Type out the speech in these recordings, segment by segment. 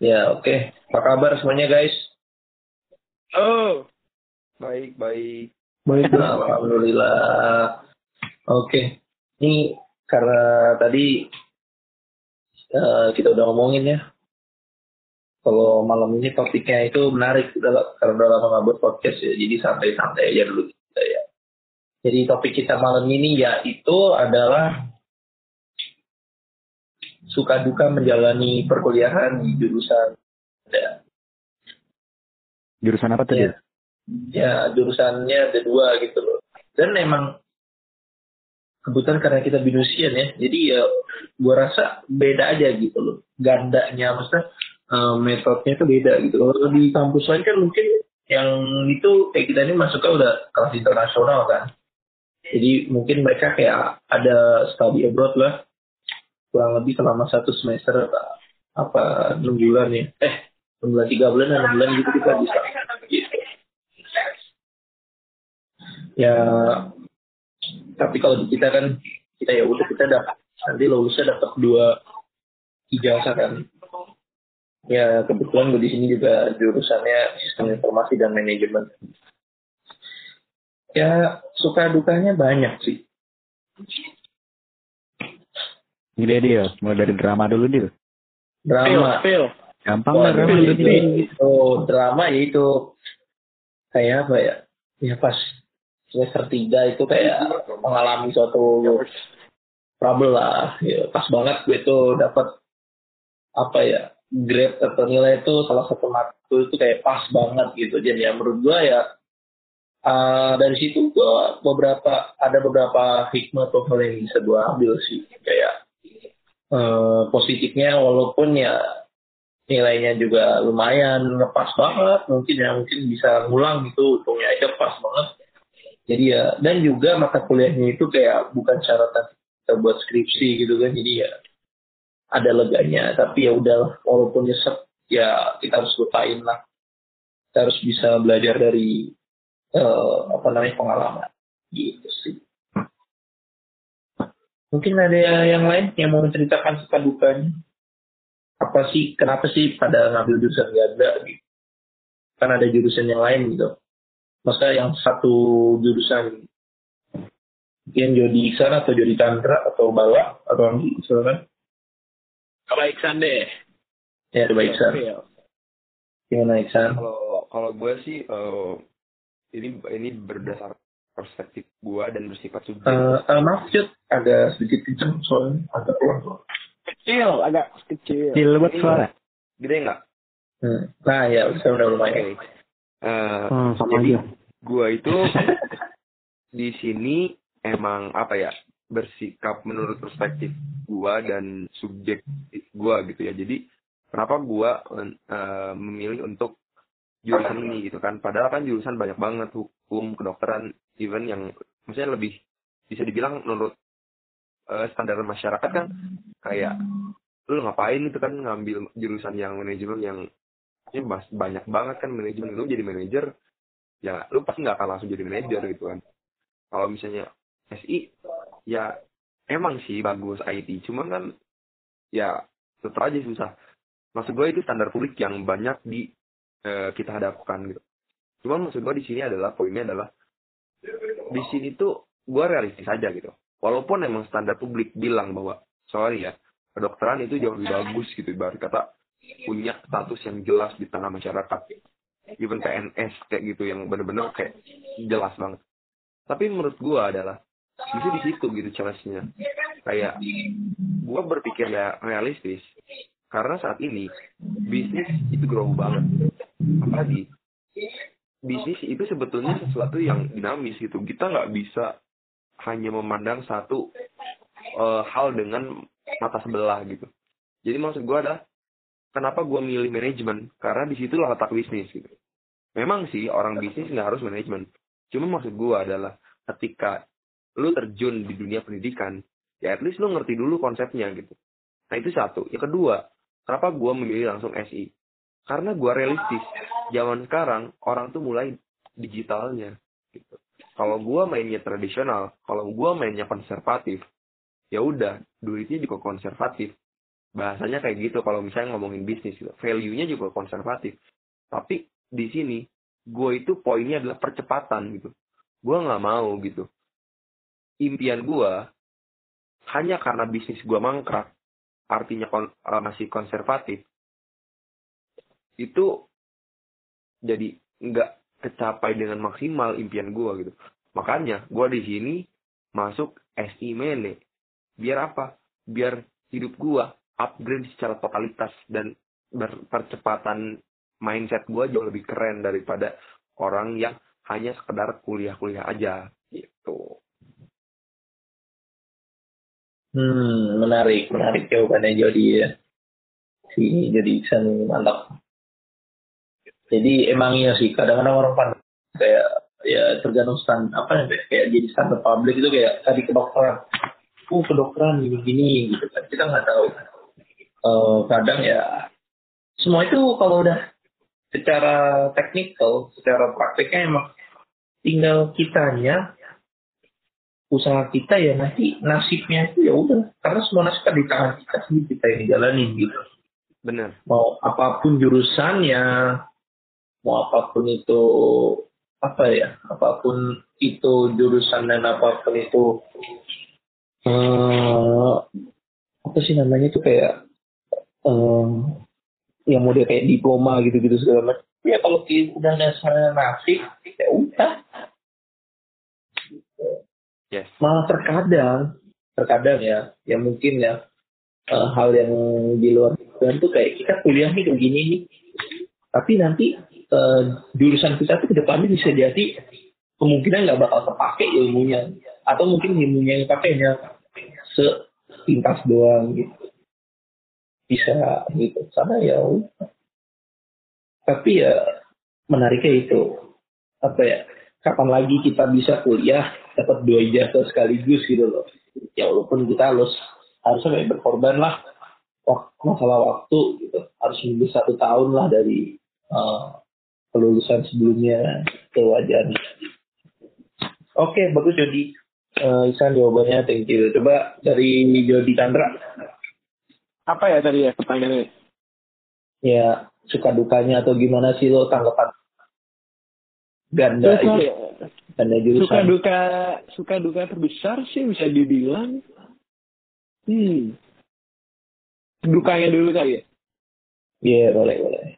Ya, oke. Okay. Apa kabar semuanya, guys? Oh, baik, baik. Baik, alhamdulillah. Oke. Okay. Ini karena tadi uh, kita udah ngomongin ya. Kalau malam ini topiknya itu menarik udah, karena udah lama nggak buat podcast ya. Jadi santai-santai aja dulu kita ya. Jadi topik kita malam ini yaitu adalah suka duka menjalani perkuliahan di jurusan ya. Jurusan apa tuh? Ya, ya jurusannya ada dua gitu loh. Dan emang kebetulan karena kita binusian ya, jadi ya gua rasa beda aja gitu loh. Gandanya maksudnya uh, metodenya itu beda gitu. Kalau di kampus lain kan mungkin yang itu kayak kita ini masuknya udah kelas internasional kan. Jadi mungkin mereka kayak ada study abroad lah kurang lebih selama satu semester apa enam bulan ya. Eh enam bulan tiga bulan enam bulan gitu kita bisa. Ya tapi kalau kita kan kita ya udah kita dapat nanti lulusnya dapat dua ijazah kan ya kebetulan gue di sini juga jurusannya sistem informasi dan manajemen. Ya suka dukanya banyak sih Gini dia, mulai dari drama dulu dia. Drama. Feel, Gampang lah drama dulu Oh, drama ya itu kayak apa ya? Ya pas semester tiga itu kayak mengalami suatu trouble lah. Ya, pas banget gue tuh dapat apa ya grade atau nilai itu salah satu matkul itu kayak pas banget gitu. Jadi ya menurut gue ya uh, dari situ gue beberapa ada beberapa hikmah atau hal yang bisa gue ambil sih kayak uh, positifnya walaupun ya nilainya juga lumayan lepas banget. Mungkin ya mungkin bisa ngulang gitu untungnya aja pas banget. Jadi ya dan juga mata kuliahnya itu kayak bukan syaratan kita buat skripsi gitu kan. Jadi ya ada leganya. Tapi ya udah walaupun nyesek ya kita harus lupain lah. Kita harus bisa belajar dari uh, apa namanya pengalaman. Gitu sih Mungkin ada yang lain yang mau menceritakan suka dukanya. Apa sih, kenapa sih pada ngambil jurusan ganda gitu? Kan ada jurusan yang lain gitu. Masa yang satu jurusan mungkin Jody Iksan atau Jody Chandra atau Bawa atau Anggi misalkan. Coba Iksan deh. Ya, coba Iksan. Gimana Iksan? Kalau kalau gue sih uh, ini ini berdasar perspektif gua dan bersifat subjektif. Uh, uh, maaf Jod, agak sedikit kenceng soalnya agak pelan soalnya. Kecil, agak kecil. Kecil buat suara. Gede nggak? Hmm. Nah ya, saya udah lumayan. Okay. Uh, hmm, sama jadi aja. gua itu di sini emang apa ya bersikap menurut perspektif gua dan subjektif gua gitu ya. Jadi kenapa gua uh, memilih untuk jurusan ini gitu kan. Padahal kan jurusan banyak banget hukum kedokteran even yang maksudnya lebih bisa dibilang menurut uh, standar masyarakat kan kayak lu ngapain itu kan ngambil jurusan yang manajemen yang mas banyak banget kan manajemen. Lu jadi manajer ya lu pasti nggak akan langsung jadi manajer gitu kan. Kalau misalnya SI ya emang sih bagus IT cuman kan ya tetap aja susah. Maksud gue itu standar publik yang banyak di uh, kita hadapkan gitu. Cuman maksud gue di sini adalah poinnya adalah di sini tuh gue realistis aja gitu. Walaupun emang standar publik bilang bahwa sorry ya kedokteran itu jauh lebih bagus gitu ibarat kata punya status yang jelas di tengah masyarakat. Even PNS kayak gitu yang bener-bener kayak jelas banget. Tapi menurut gue adalah bisa di situ gitu challenge-nya. Kayak gue berpikir ya realistis karena saat ini bisnis itu grow banget apalagi? Bisnis itu sebetulnya sesuatu yang dinamis gitu. Kita nggak bisa hanya memandang satu uh, hal dengan mata sebelah gitu. Jadi maksud gue adalah kenapa gue milih manajemen? Karena di situ letak bisnis gitu. Memang sih orang bisnis nggak harus manajemen. Cuma maksud gue adalah ketika lu terjun di dunia pendidikan ya at least lu ngerti dulu konsepnya gitu. Nah itu satu. Yang kedua kenapa gue memilih langsung SI karena gue realistis zaman sekarang orang tuh mulai digitalnya gitu kalau gue mainnya tradisional kalau gue mainnya konservatif ya udah duitnya juga konservatif bahasanya kayak gitu kalau misalnya ngomongin bisnis gitu. Value-nya juga konservatif. Tapi di sini gue itu poinnya adalah percepatan gitu. Gue nggak mau gitu. Impian gue hanya karena bisnis gue mangkrak, artinya kon, eh, masih konservatif, itu jadi nggak kecapai dengan maksimal impian gue gitu. Makanya gue di sini masuk SI Mene. Biar apa? Biar hidup gue upgrade secara totalitas dan berpercepatan mindset gue jauh lebih keren daripada orang yang hanya sekedar kuliah-kuliah aja gitu. Hmm, menarik, menarik jawabannya Jody ya. Si Jody Iksan mantap. Jadi emang iya sih, kadang-kadang orang pandang kayak ya tergantung stand apa ya kayak jadi standar publik itu kayak tadi kedokteran. Uh, kedokteran gini-gini gitu kan. Kita nggak tahu. Uh, kadang ya semua itu kalau udah secara teknikal, secara prakteknya emang tinggal kitanya usaha kita ya nanti nasibnya itu ya udah karena semua nasib kan di tangan kita sendiri kita yang jalanin gitu Bener. mau apa pun jurusannya mau apa pun itu apa ya apa pun itu jurusan dan apa pun itu eh apa sih namanya itu kayak eh yang model kayak diploma gitu-gitu segala macam. Ya kalau udah dasarnya nasib ya udah. Yes. malah terkadang terkadang ya ya mungkin ya eh, hal yang di luar dugaan tuh kayak kita kuliah nih kayak gini nih. Tapi nanti eh, jurusan kita tuh ke depannya bisa jadi kemungkinan nggak bakal kepake ilmunya. Atau mungkin ilmunya yang pakainya sepintas doang gitu. Bisa gitu. Karena ya tapi ya menariknya itu apa ya kapan lagi kita bisa kuliah dapat dua ijazah sekaligus gitu loh. Ya walaupun kita harus harusnya berkorban lah masalah waktu gitu. Harus menunggu satu tahun lah dari eh, kelulusan sebelumnya ke wajarnya oke bagus Jody. Eh, Isan jawabannya thank you. Coba dari Jody Chandra. Apa ya tadi ya pertanyaannya? ya suka dukanya atau gimana sih lo tanggapan? Ganda Suka, itu ganda suka jurusan duka suka duka terbesar sih bisa dibilang. Hmm. Dukanya dulu kali ya. Iya boleh boleh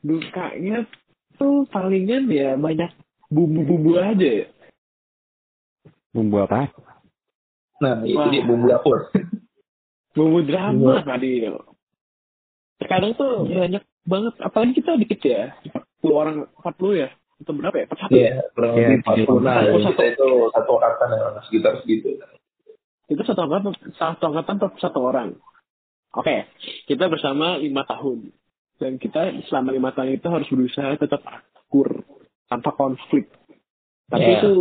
Dukanya tuh palingan ya banyak bumbu-bumbu aja ya. Bumbu apa? nah itu Wah. dia bumbu dapur Bumbu drama tadi itu. Terkadang tuh banyak banget, apalagi kita dikit ya. 40 orang, 40 ya. Atau berapa ya? 41 Iya, kurang Iya, lebih 40 nah, satu- kita itu satu angkatan yang sekitar segitu. itu satu angkatan satu angkatan per satu orang oke kita bersama lima tahun dan kita selama lima tahun itu harus berusaha tetap akur tanpa konflik. Tapi Yeah. itu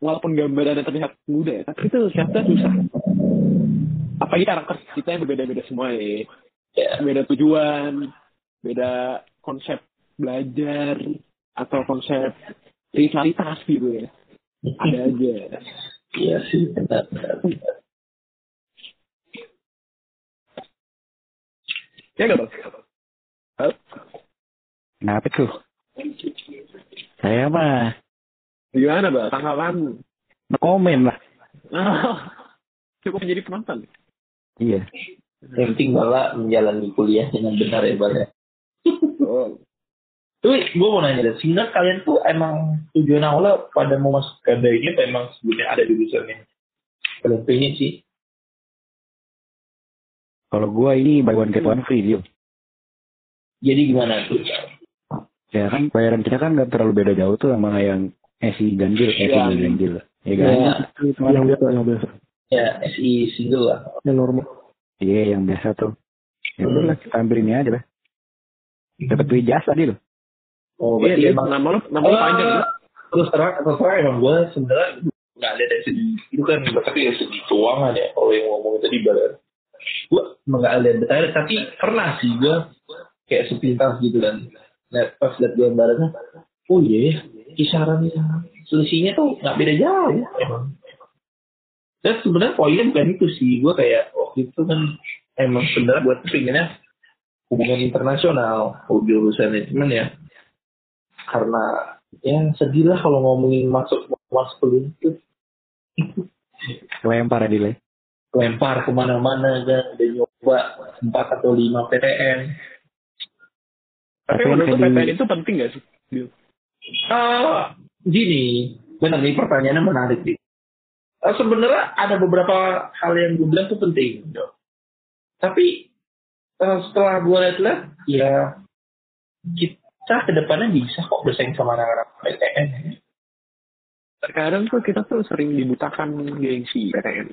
walaupun gambarannya terlihat mudah ya tapi itu ternyata susah. Apalagi karakter kita yang berbeda-beda semua ya. Ya, beda tujuan beda konsep belajar atau konsep rivalitas gitu ya. Ada aja. Iya sih, benar, benar, benar. ya bang Kenapa tuh? Saya mah Gimana, Bang? Tanggapan? no komen lah. Cukup menjadi penonton. Iya. Yang penting Bala menjalani kuliah dengan benar ya Bala. Oh. Tapi gue mau nanya deh, sehingga kalian tuh emang tujuan awalnya pada mau masuk ke ini apa emang sebelumnya ada jurusannya? Kalian pengen sih. Kalau gua ini buy one get one free dia. Jadi gimana tuh? Ya kan bayaran kita kan nggak terlalu beda jauh tuh sama yang SI ganjil, SI Iya. nggak ganjil. Ya kan? Ya, Yang biasa, yang biasa. ya SI single lah. Yang normal. Iya, yang biasa tuh. Ya udah lah, kita ambil ini aja lah. Dapat duit jasa dia loh. Oh, Iya, berarti dia emang nama lu, nama lu panjang ya? terus terang terus terang emang gue sebenarnya nggak ada dari segi itu kan tapi dari segi keuangan ya kalau yang ngomong tadi badan gue emang nggak ada detail tapi pernah sih gue kayak sepintas gitu kan. Lihat pas lihat gambarnya oh iya ya, kisaran selisihnya tuh nggak beda jauh emang. Dan sebenarnya poinnya bukan itu sih. Gue kayak waktu itu kan emang sebenarnya buat pinginnya hubungan internasional jurusan manajemen ya. Karena ya sedih lah kalau ngomongin masuk masuk itu Lempar ya Dile. lempar ke mana-mana kan udah nyoba empat atau lima PTN Tapi menurut lu PTN itu penting gak sih? Ah, gini, benar nih pertanyaannya menarik nih. Eh, sebenarnya ada beberapa hal yang gue bilang tuh penting, Jo. Tapi eh, setelah gue lihat-lihat, ya kita ke depannya bisa kok bersaing sama anak-anak PTN. Terkadang tuh kita tuh sering dibutakan gengsi PTN.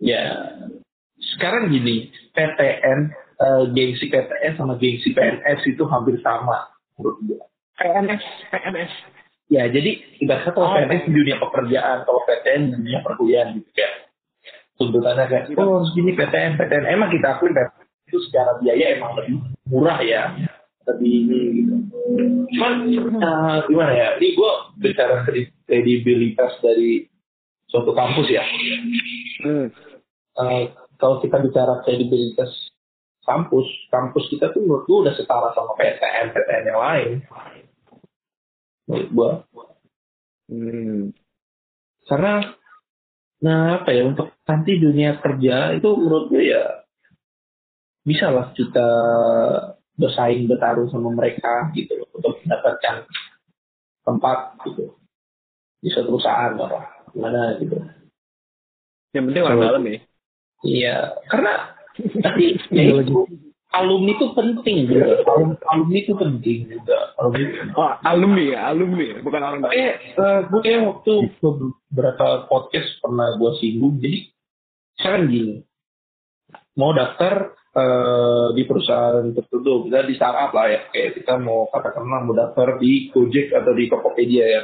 Ya, sekarang gini, PTN, eh, gengsi PTN sama gengsi PNS itu hampir sama menurut gue. PNS, PNS. Ya, jadi ibaratnya kalau Oh, PNS di dunia pekerjaan, kalau PTN di dunia perkuliahan gitu ya. Tuntutannya kayak, oh harus gini PTN, PTN. Emang kita akuin PTN itu secara biaya emang lebih murah ya. Lebih ini gitu. Cuman, eh, gimana ya, ini gue bicara kredi- kredibilitas dari suatu kampus ya. Hmm. Eh, kalau kita bicara kredibilitas kampus, kampus kita tuh menurut gue udah setara sama PTN, PTN yang lain. Menurut gue. Hmm. karena nah apa ya untuk nanti dunia kerja itu menurut gue ya bisa lah kita bersaing bertarung sama mereka gitu loh, untuk mendapatkan tempat gitu di suatu perusahaan atau gimana gitu Yang penting orang dalam ya. iya karena tapi ya itu, alumni itu penting juga Alum- alumni itu penting juga alumni Oh, alumni ya, alumni ya, bukan orang dalam. Eh, eh, gue waktu beberapa podcast pernah gue singgung. Jadi, sekarang gini, mau daftar eh, di perusahaan tertentu, kita di startup lah ya. Kayak kita mau katakanlah mau daftar di Gojek atau di Tokopedia ya.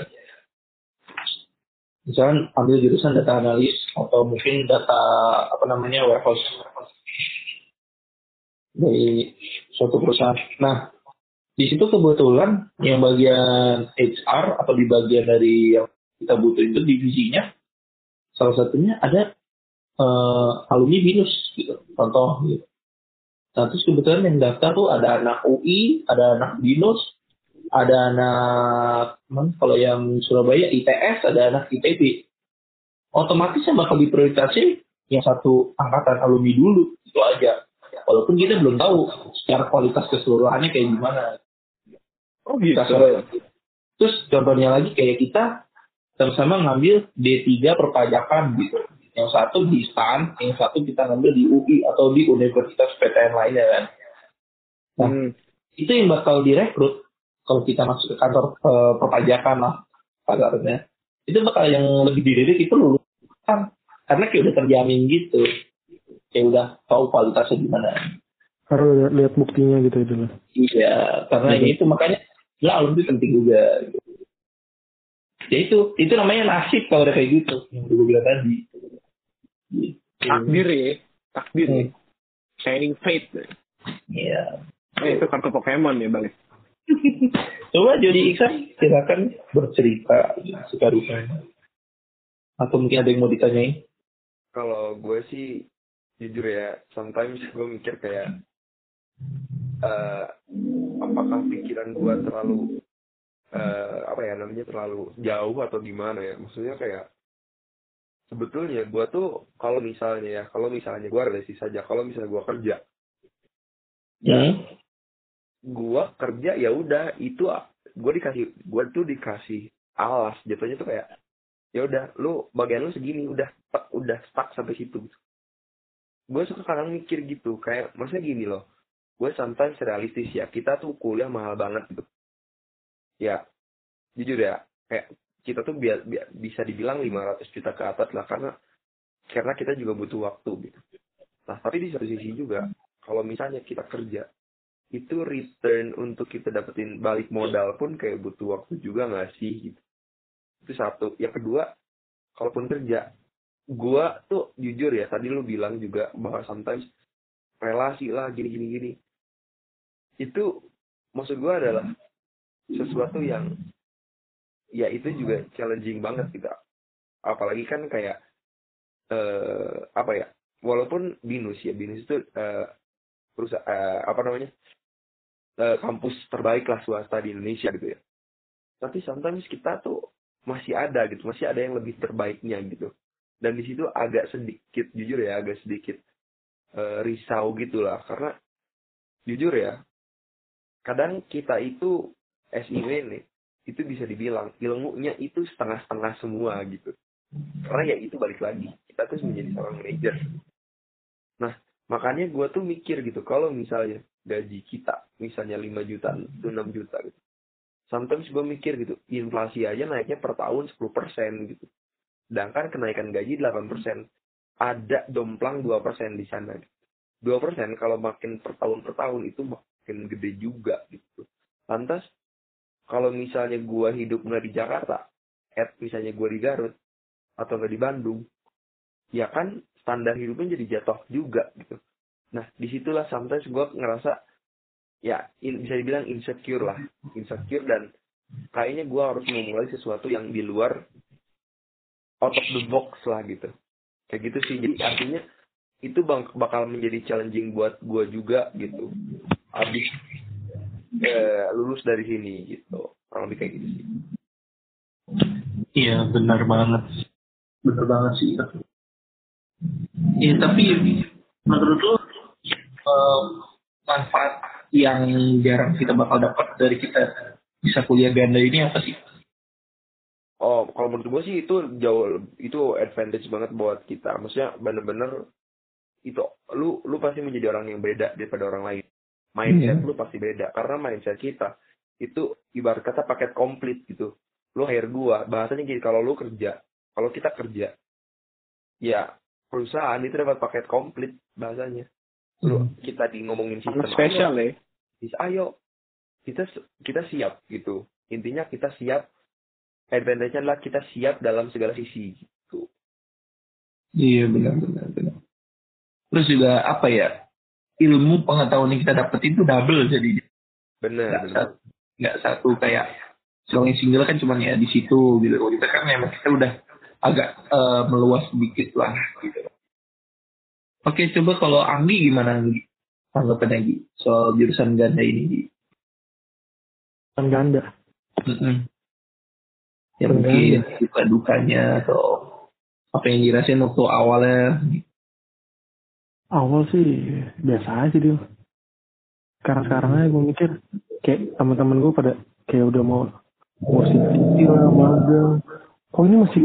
Misalnya ambil jurusan data analis atau mungkin data apa namanya warehouse dari suatu perusahaan. Nah, di situ kebetulan yang bagian HR atau di bagian dari yang kita butuh itu divisinya salah satunya ada eh, alumni binus gitu contoh gitu. Nah terus kebetulan yang daftar tuh ada anak UI, ada anak binus, ada anak mana, kalau yang Surabaya ITS, ada anak ITB. Otomatis yang bakal diprioritaskan yang satu angkatan alumni dulu itu aja. Walaupun kita belum tahu secara kualitas keseluruhannya kayak gimana. Oh gitu. Kasar. Terus contohnya lagi kayak kita sama-sama ngambil D3 perpajakan gitu. Yang satu di STAN, yang satu kita ngambil di UI atau di universitas PTN lainnya kan. Nah, Hmm. itu yang bakal direkrut kalau kita masuk ke kantor eh, perpajakan lah kasarnya. Itu bakal yang lebih dilirik itu lulusan. Karena kayak udah terjamin gitu. Kayak udah tahu kualitasnya gimana. Harus lihat buktinya gitu itu loh. Iya, karena ini itu makanya ya alumni penting juga. gitu. Ya itu, itu namanya nasib kalau udah kayak gitu yang gue bilang tadi. Gitu. Takdir ya, takdir ya. Hmm. Shining fate. ya. Iya. Eh, itu kartu Pokemon ya bang. Coba jadi Iksan, silakan bercerita suka dukanya. Atau mungkin ada yang mau ditanyain? Kalau gue sih jujur ya, sometimes gue mikir kayak eh apakah pikiran gue terlalu eh apa ya namanya terlalu jauh atau gimana ya? Maksudnya kayak sebetulnya gue tuh kalau misalnya ya, kalau misalnya gue realistis saja, kalau misalnya gue kerja, Hmm. gue kerja ya udah itu gue dikasih gue tuh dikasih alas jatuhnya tuh kayak ya udah lu bagian lu segini udah udah stuck sampai situ gue suka kadang mikir gitu kayak maksudnya gini loh. Gue sometimes realistis ya kita tuh kuliah mahal banget gitu. Ya jujur ya kayak kita tuh biar, biar bisa dibilang 500 juta ke atas lah karena karena kita juga butuh waktu gitu. Nah tapi di satu sisi juga kalau misalnya kita kerja itu return untuk kita dapetin balik modal pun kayak butuh waktu juga nggak sih gitu. itu satu. Yang kedua kalaupun kerja gua tuh jujur ya tadi lu bilang juga bahwa sometimes relasi lah gini gini gini. Itu maksud gua adalah sesuatu yang ya itu juga challenging banget kita apalagi kan kayak eh apa ya walaupun binus ya binus itu eh, perusahaan eh, apa namanya eh, kampus terbaik lah swasta di Indonesia gitu ya. Tapi sometimes kita tuh masih ada gitu masih ada yang lebih terbaiknya gitu dan di situ agak sedikit jujur ya agak sedikit eh, risau gitulah. Karena jujur ya kadang kita itu SIW nih itu bisa dibilang ilmunya itu setengah-setengah semua gitu. Karena ya itu balik lagi kita tuh menjadi seorang manajer nah makanya gue tuh mikir gitu kalau misalnya gaji kita misalnya 5 juta itu 6 juta gitu. Sometimes gue mikir gitu inflasi aja naiknya per tahun 10% gitu sedangkan kenaikan gaji 8% ada domplang 2% di sana. 2% kalau makin per tahun per tahun itu makin gede juga gitu. Lantas kalau misalnya gua hidup nggak di Jakarta, at misalnya gua di Garut atau nggak di Bandung, ya kan standar hidupnya jadi jatuh juga gitu. Nah di situlah sometimes gua ngerasa ya in, bisa dibilang insecure lah, insecure dan kayaknya gua harus memulai sesuatu yang di luar out of the box lah gitu. Kayak gitu sih. Jadi artinya itu bang, bakal menjadi challenging buat gua juga gitu. Abis eh, lulus dari sini gitu kurang lebih kayak gitu sih Iya benar banget. Benar banget sih. Iya tapi menurut lo eh, manfaat yang jarang kita bakal dapat dari kita bisa kuliah ganda ini apa sih? Kalau menurut gue sih itu jauh itu advantage banget buat kita maksudnya bener-bener itu lu lu pasti menjadi orang yang beda daripada orang lain mindset Iya. lu pasti beda karena mindset kita itu ibarat kata paket komplit gitu lu hire gua bahasanya gini kalau lu kerja kalau kita kerja ya perusahaan itu dapat paket komplit bahasanya lu Hmm. kita di ngomongin sistem Anak spesial ya. ayo kita kita siap gitu intinya kita siap advantage-nya adalah kita siap dalam segala sisi gitu Iya benar benar benar. Terus juga apa ya ilmu pengetahuan yang kita dapat itu double jadi bener nggak bener satu, satu kayak selain single kan cuma ya di situ gitu. Kalau kita kan memang kita udah agak eh, meluas sedikit lah gitu. Oke coba kalau Anggi gimana Anggi? Tanggapan Anggi soal jurusan ganda ini. Kan ganda. Mm-mm. Ya mungkin duka dukanya atau apa yang dirasain waktu awalnya. Awal sih biasa aja dia. Sekarang sekarang aja gue mikir kayak teman-teman gue pada kayak udah mau kursi kecil lah magang. Kok ini masih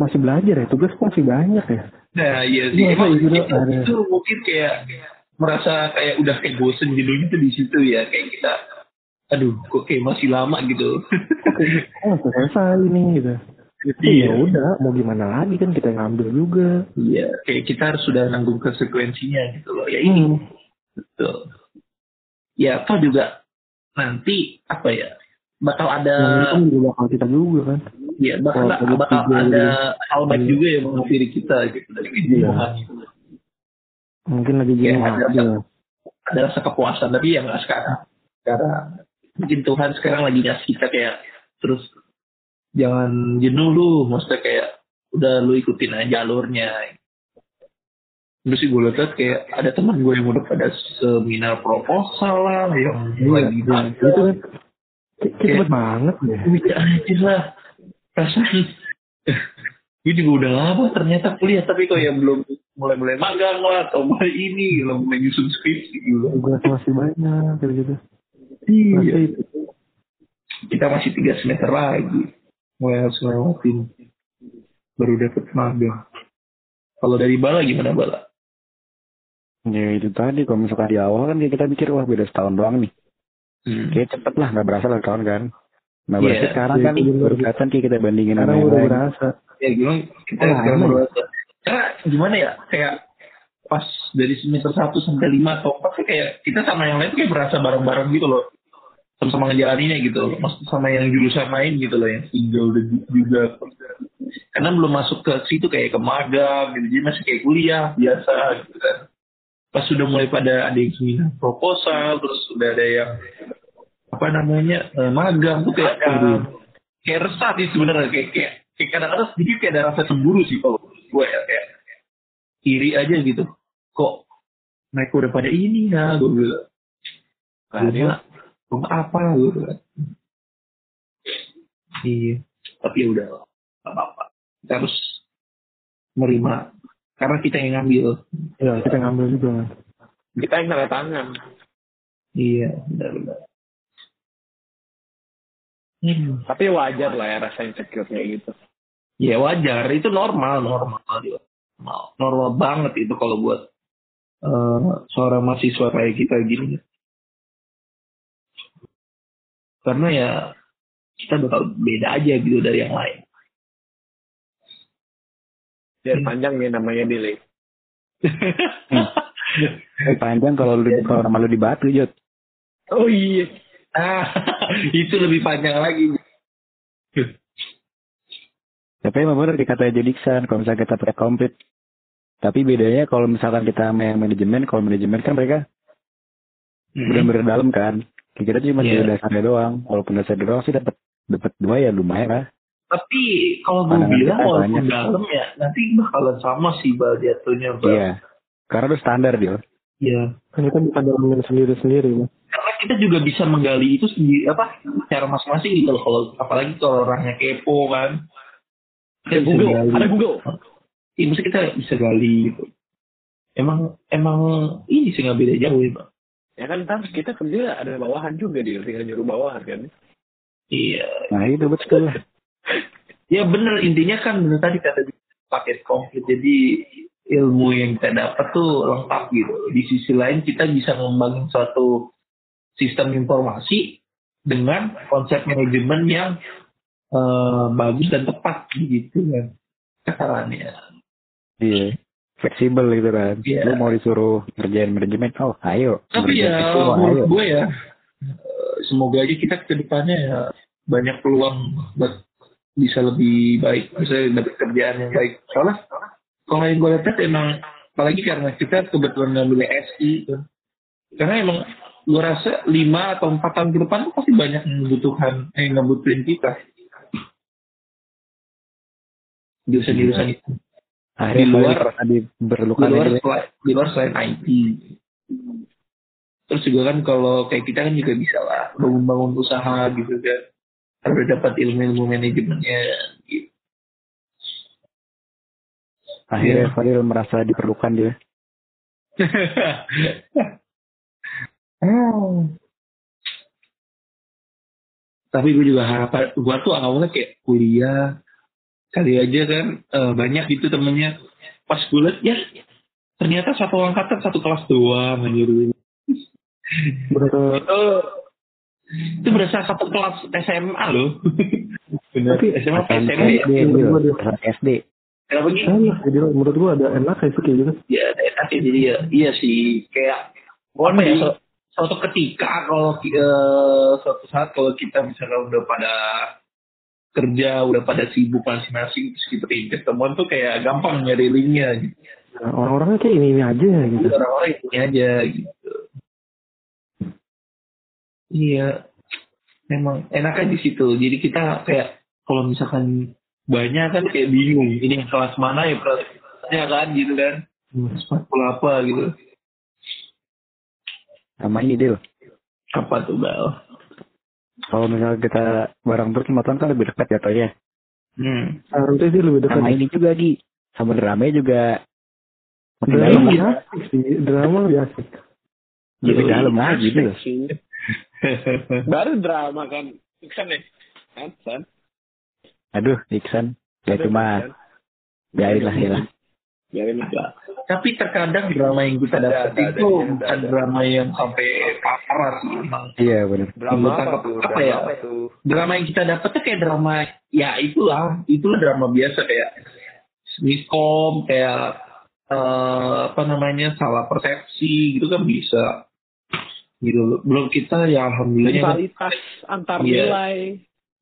masih belajar ya? Tugas masih banyak ya? Nah iya sih emang itu, ada. itu mungkin kayak merasa kayak udah kayak bosen gitu gitu di situ ya kayak kita aduh kok kayak masih lama gitu. Oh, selesai ini gitu. Iya udah, mau gimana lagi kan kita ngambil juga. Iya, kayak kita harus sudah nanggung konsekuensinya gitu loh. Ya ini betul. Ya apa juga nanti apa ya bakal ada kan juga bakal kita juga kan. ya bakal ada bakal ada gitu. hal baik Hmm. juga yang mengakhiri kita gitu dari kehidupan itu. Mungkin lagi Ya, jenuh ada- aja. Ada rasa kepuasan tapi ya nggak sekarang. Sekarang mungkin Tuhan sekarang lagi ngasih kita kayak terus jangan jenuh lu, maksudnya kayak udah lu ikutin aja jalurnya. Terus sih gue lihat kayak ada teman gue yang udah pada seminar proposal lah, yang lagi Iya, magang. itu kan kayak kayak cepet banget ya. Bisa aja lah. Perasaan. gue juga udah lama ternyata kuliah, tapi kok yang belum mulai-mulai magang lah, atau mulai ini, belum mulai nyusun skripsi gitu. Tugas masih banyak kayak gitu. Iya. Kita masih tiga semester lagi. Mulai harus ngelewatin. Baru dapet magang. Kalau dari Bala gimana Bala? Ya itu tadi kalau misalkan di awal kan kita pikir wah beda setahun doang nih. Hmm. Kayak cepet lah nggak berasa lah tahun kan. Nah berarti Iya, sekarang kan iya, baru iya. kelihatan kayak kita bandingin sama yang udah lain. berasa. Ya gimana kita Oh, sekarang ya? Karena gimana ya, kayak pas dari semester 1 sampai 5 atau 4 tuh kayak kita sama yang lain tuh kayak berasa bareng-bareng gitu loh. Sama-sama ngejalaninnya gitu loh. Maksud sama yang jurusan lain gitu loh yang tinggal udah juga. Karena belum masuk ke situ kayak ke magang gitu. Jadi masih kayak kuliah biasa gitu kan. Pas sudah mulai pada ada yang seminar proposal, terus udah ada yang apa namanya eh, magang tuh kayak kayak resah sih sebenarnya kayak kayak kayak kadang-kadang sedikit kayak ada rasa cemburu sih kalau gue ya kayak iri aja gitu kok mereka udah pada ini ya gue bilang mah apa gue bilang iya tapi ya udah apa-apa kita harus menerima karena kita yang ngambil Ya kita ngambil juga. kita yang tanda tangan. iya benar-benar Hmm. Tapi wajar lah ya rasa insecure kayak gitu. Ya wajar, itu normal, normal. Normal, normal banget itu kalau buat eh, seorang mahasiswa kayak kita gini. Karena ya kita bakal beda aja gitu dari yang lain. Biar panjang ya namanya delay. Eh, panjang kalau lu kalau nama lu di Batu, Jod. Oh iya. ah, itu lebih panjang lagi. Tapi emang bener dikata Jodiksan, kalau misalnya kita pakai komplit. Tapi bedanya kalau misalkan kita main manajemen, kalau manajemen kan mereka benar-benar dalam kan. Kita cuma yeah. dasarnya doang. Walaupun dasarnya doang sih dapat dapat dua ya lumayan lah. Tapi kalau gue bilang kita walaupun banyak. dalam ya, nanti bakalan sama sih bal jatuhnya. Bal. Iya. Karena udah standar dia. Iya. Kan kita bisa dalamin sendiri-sendiri. Bang. karena kita juga bisa menggali itu sendiri apa cara masing-masing gitu loh kalau apalagi kalau orangnya kepo kan Ada Google, gali. ada Google. Iya, maksudnya kita bisa gali gitu emang emang ini sih nggak beda jauh ya Bang. Ya kan ntar kita kerja ada bawahan juga dia, tinggal nyuruh bawahan kan. iya Nah itu betul lah. ya bener intinya kan bener tadi kata paket komplit jadi ilmu yang kita dapat tuh lengkap gitu di sisi lain kita bisa ngembangin suatu sistem informasi dengan konsep manajemen yang eh, bagus dan tepat gitu kan caranya Iya. Fleksibel gitu kan. Iya. Lu mau disuruh ngerjain manajemen, oh ayo. tapi ya oh, menurut gue ya eh, semoga aja kita ke depannya ya banyak peluang buat bisa lebih baik bisa dapat kerjaan yang baik soalnya kalau yang gue lihat emang apalagi karena kita kebetulan ngambil SI kan. karena emang gue rasa lima atau empat tahun ke depan pasti banyak yang membutuhkan eh, yang ngebutuhin kita jurusan-jurusan itu Akhirnya di luar- di diperlukan luar aja. selain, di luar selain IT. Terus juga kan kalau kayak kita kan juga bisa lah bangun-bangun usaha gitu kan. Harus dapat ilmu-ilmu manajemennya gitu. Akhirnya Iya. Fadil merasa diperlukan dia. Tapi gue juga harapan, gue tuh awalnya kayak kuliah, kali aja kan eh, banyak gitu temennya. Pas gue liat ya ternyata satu angkatan satu kelas doang anjir. Eh, itu berasa satu kelas SMA loh. Tapi- SMA SMP ya? SD. Kenapa gitu? enak jadi menurut gua ada enak kayak sih kayak gitu Ya, enak ya jadi ya, iya sih kayak apa ya su- suatu ketika kalau eh, suatu saat kalau kita misalnya udah pada kerja udah pada sibuk masing-masing terus kita ketemuan tuh kayak gampang nyari linknya gitu. Nah, orang-orangnya kayak ini ini aja gitu orang-orang ini aja gitu. Iya, memang enaknya di situ. Jadi kita kayak kalau misalkan banyak kan kayak bingung. Ini yang kelas mana ya kelasnya kan gitu kan. Kelas 40 apa gitu. Sama ini Dil. Apa tuh Bal? Kalau misalnya kita bareng terus lima tahun kan lebih dekat jatuhnya. Hmm. harusnya sih lebih dekat Sama ini juga Gi. Sama drama juga. Makin drama dalam lebih asik sih drama lebih asik Lebih dalam lagi Dil. Baru drama kan. Iksan ya? Kan? San? Aduh, Iksan. Ya cuma biarin lah ya lah. Biarin lah. Tapi terkadang drama yang kita dapat ada, ada, itu ada, bukan ada. drama yang sampai parah sih emang. Iya benar. Drama apa apa- tuh? apa Drama ya? apa tuh? Drama yang kita dapat tuh kayak drama ya itulah, itulah drama biasa kayak miskom kayak eh, apa namanya salah persepsi gitu kan bisa gitu belum kita ya alhamdulillahnya kan, Rivalitas antar Iya. nilai.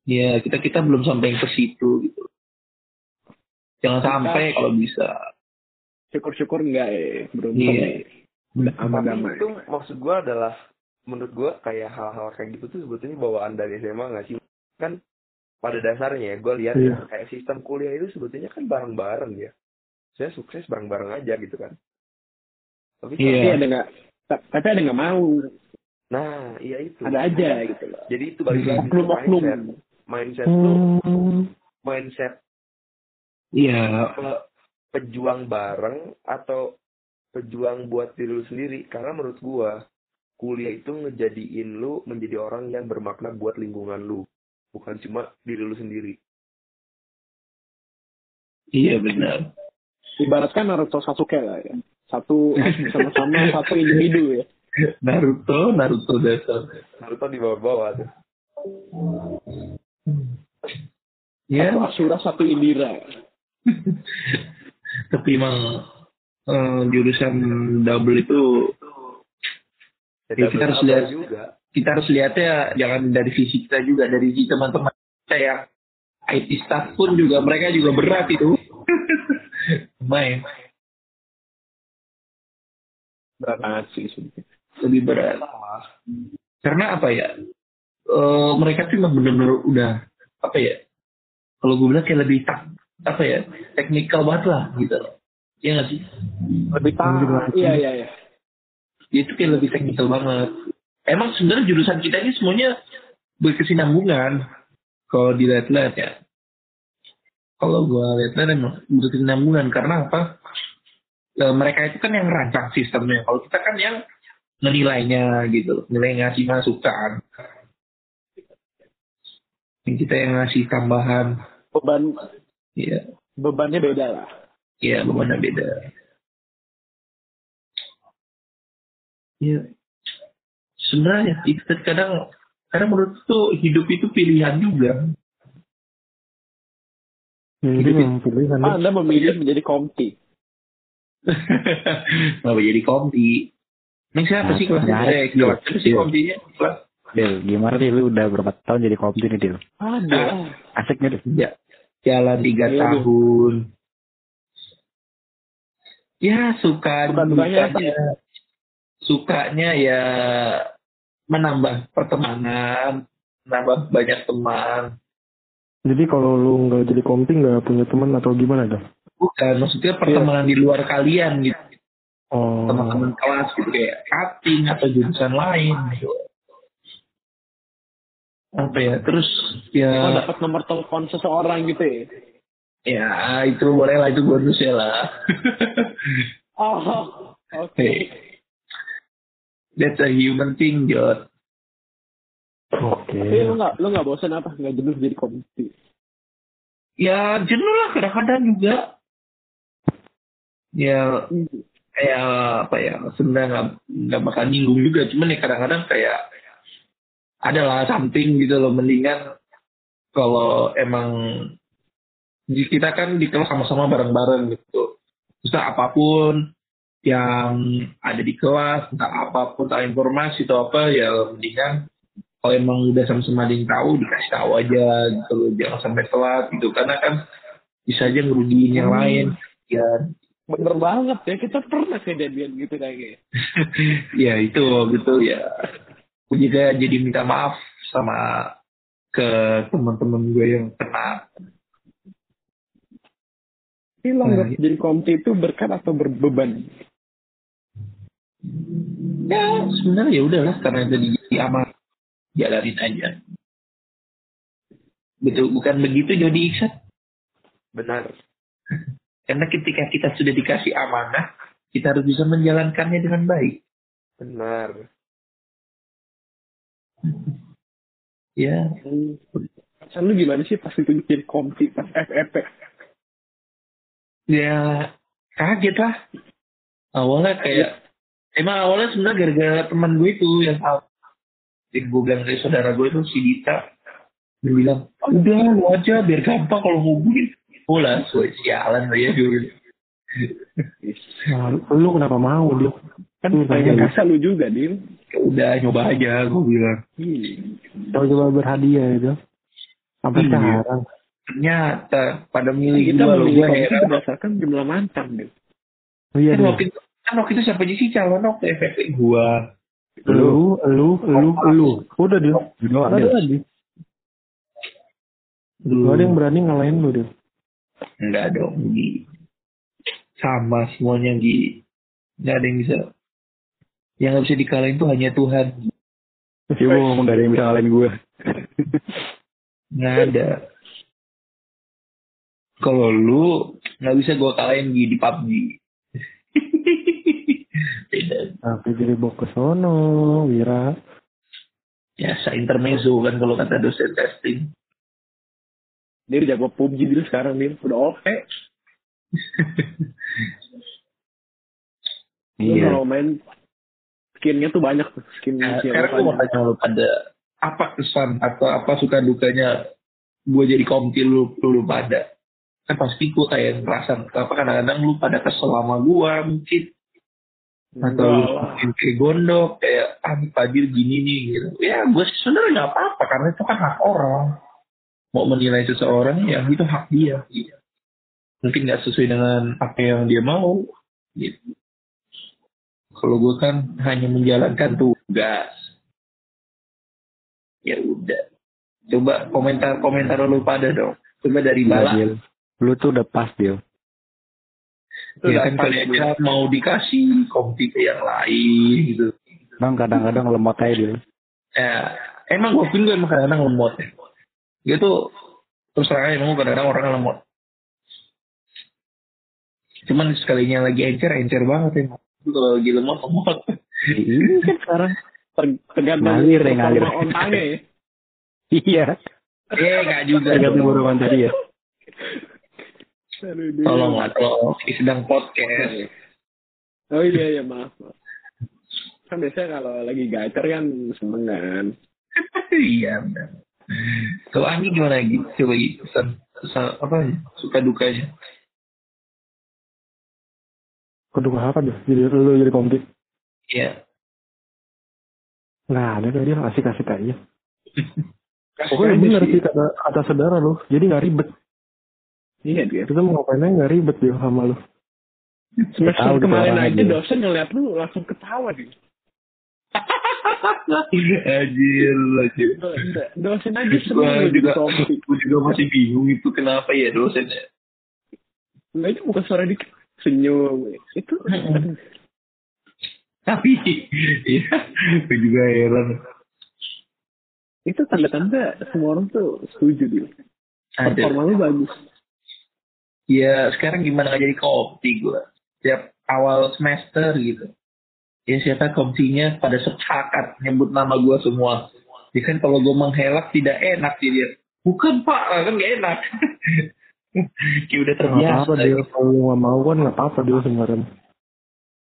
ya kita kita belum sampai ke situ gitu jangan sampai kalau bisa Syukur-syukur enggak ya. Beruntung Iya. ya. Aman Tapi damai. itu maksud gue adalah menurut gue kayak hal-hal kayak gitu tuh sebetulnya bawaan dari SMA nggak sih? Kan pada dasarnya ya gue lihat Iya. kayak sistem kuliah itu sebetulnya kan bareng-bareng ya. saya sukses bareng-bareng aja gitu kan tapi Iya. Tapi ada nggak? ta- Tapi ada nggak mau. nah iya itu Ada aja gitu loh. jadi itu balik lagi ke mindset mindset tuh Hmm. mindset Iya. pe- pejuang bareng atau pejuang buat diri lu sendiri karena menurut gua kuliah itu ngejadiin lu menjadi orang yang bermakna buat lingkungan lu bukan cuma diri lu sendiri Iya benar. Ibaratkan Naruto Sasuke lah ya. Satu sama-sama satu individu ya. Naruto, Naruto dasar. Naruto di bawah-bawah tuh Ya, Satu Asura, satu Indira. tapi emang eh, jurusan double itu Ya, kita harus lihat. juga kita harus lihatnya jangan dari visi kita juga dari teman-teman kita yang IT staff pun juga mereka juga berat itu. Main Berat banget sih lebih berat. Karena apa ya? Eh, mereka tuh emang bener-bener udah apa ya? Kalau gue bilang kayak lebih tak apa ya? Teknikal banget lah gitu. Iya nggak sih? Lebih tahu. Iya, iya, iya. Itu kayak lebih teknikal banget. Emang sebenarnya jurusan kita ini semuanya berkesinambungan. Kalau dilihat-lihat ya. Kalau gue lihat-lihat emang berkesinambungan. Karena apa? Eh, mereka itu kan yang rancang sistemnya. Kalau kita kan yang menilainya gitu. loh. Nilai ngasih masukan. Yang kita yang ngasih tambahan. Beban Iya. bebannya beda lah. Iya, bebannya beda. Iya. Sebenarnya itu kadang kadang menurut tuh hidup itu pilihan juga. Ya, jadi memang pilihan. Ah, Anda memilih menjadi komti. Kenapa jadi kompi? Neng siapa sih Nah, eh, iya. kelas siapa sih Iya. kompinya? Kelas Del, gimana sih lu udah berapa tahun jadi kompi nih, Del? Ada. Asik nih, Del. ya, jalan tiga Iya, tahun. Ya suka apa? dukanya. Sukanya ya menambah pertemanan, menambah banyak teman. Jadi kalau lu nggak jadi kompi nggak punya teman atau gimana dong? Bukan, maksudnya pertemanan di luar kalian gitu. Oh, Teman-teman kelas gitu kayak cutting atau jurusan lain gitu. Apa ya, terus Oh, ya dapat nomor telepon seseorang gitu ya. ya itu boleh lah itu bonusnya lah. Oh, oke. Hey. That's a human thing, Jod. oke. Tapi lu nggak lu nggak bosan apa? Nggak jenuh jadi komti? Ya jenuh lah kadang-kadang juga. Ya kayak apa ya sebenarnya nggak nggak bakal nyinggung juga cuman ya kadang-kadang kayak adalah something gitu loh mendingan kalau emang kita kan di kelas sama-sama bareng-bareng gitu. Terus apa pun yang ada di kelas entah apa pun entah informasi atau apa ya mendingan kalau emang udah sama-sama ada yang tahu dikasih tahu aja gitu loh jangan sampai telat gitu. Karena kan bisa aja ngerugiin yang lain ya. Bener banget ya, kita pernah kejadian gitu kayaknya. ya itu gitu ya aku juga jadi minta maaf sama ke teman-teman gue yang kena. Lo Nah, nggak jadi komti itu berkat atau berbeban? ya sebenarnya ya udahlah karena jadi jadi aman jalanin aja. Betul bukan begitu Jody Iksan? Benar. Karena ketika kita sudah dikasih amanah kita harus bisa menjalankannya dengan baik. Benar ya. Perasaan lu gimana sih pas itu jadi komti pas FFP? ya kaget lah. Awalnya kayak emang awalnya sebenarnya gara-gara teman gue itu yang tahu. Yang gue bilang dari saudara gue itu si Dita. Dia bilang udah lu aja biar gampang kalau ngubungin oh lah sialan lah ya dulu lu kenapa mau dia? Kan Hmm, pengen iya. kasih lu juga, Dil. Ya udah nyoba aja gue bilang Coba-coba berhadiah itu. Sampai Iya. sekarang. ternyata pada milih Kita gue lo gue heran berdasarkan jumlah mantan, Dil. Oh, iya, kan Dil. waktu itu kan waktu itu siapa sih calon waktu FFP gue lu, lu, lu, lu. Udah dia. Lu doang, Ada lagi. Gak ada yang berani ngalahin lu dia. enggak dong Di. sama semuanya Gi. Nggak ada yang bisa. Yang nggak bisa dikalahin tuh hanya Tuhan. Iya gue ngomong gak ada yang bisa ngalahin gue. Nggak ada. Kalau lu nggak bisa gue kalahin Gi di PUBG. Beda. Tapi jadi bawa ke sono, Wira. Biasa intermezzo kan kalau kata dosen testing. Dia udah jago PUBG dulu sekarang dia udah oke. Lu Iya. kalau main skinnya tuh banyak tuh skin Nah, sekarang gue mau tanya lu pada apa kesan atau apa suka dukanya gue jadi komti lu, lu, lu pada? Kan pasti gue kayak ngerasa apa kadang-kadang lu pada kesel sama gue mungkin. Atau lu mungkin kayak gondok kayak ah Fadil gini nih gitu. Ya gue sebenarnya nggak apa-apa karena itu kan hak orang. Mau menilai seseorang ya itu hak dia. Gitu. mungkin nggak sesuai dengan apa yang dia mau gitu kalau gue kan hanya menjalankan tugas. Ya udah. Coba komentar komentar lu pada dong. Coba dari Iya, bala. Dil. Lu tuh udah pas, Dil. Itu ya kan kali aja mau dikasih kompi ke yang lain gitu. Bang kadang-kadang lemot aja, Dil. ya emang gue pun emang kadang-kadang lemot ya. Dia tuh terus terang emang kadang-kadang orang lemot. Cuman sekalinya lagi encer encer banget emang kalau lagi lemot lemot Iya kan sekarang. Ter- tergantung Ngalir ya, sama ngalir. otaknya ya. Iya. eh nggak juga Tergantung dong. burungan tadi ya. Aduh, dia- tolong lah tolong ini sedang podcast Oh iya iya maaf. maaf. Kan biasanya kalau lagi gacor kan seneng kan. iya benar kalau Anggi gimana lagi coba lagi pesan pesan apa ya? suka dukanya Kedua apa dia? Jadi lu jadi komplit. Iya. Nggak ada dia asik-asik aja. Pokoknya bener sih. kata, kata saudara lu. Jadi nggak ribet. Iya dia. Kita mau ngapain aja nggak ribet dia sama lu. Semester Tahu kemarin aja dia. dosen ngeliat lu langsung ketawa dia. Anjir, anjir. Do- Dosen aja seneng juga, gue juga masih bingung itu kenapa ya dosennya. Enggak aja bukan suara dikit senyum. Itu Tapi, ya, gue juga heran. itu tanda-tanda semua orang tuh setuju dia. Performa lu bagus. Ya, sekarang gimana nggak jadi kopti gue. Tiap awal semester gitu. Ya siapa komsinya pada sepakat nyebut nama gue semua. Ya kan kalau gue menghelak tidak enak sih dia. Bukan pak, kan gak enak. Kayak udah Nggak terbiasa. apa-apa dia. Kalau lu nggak mau kan nggak apa-apa dia sebenarnya.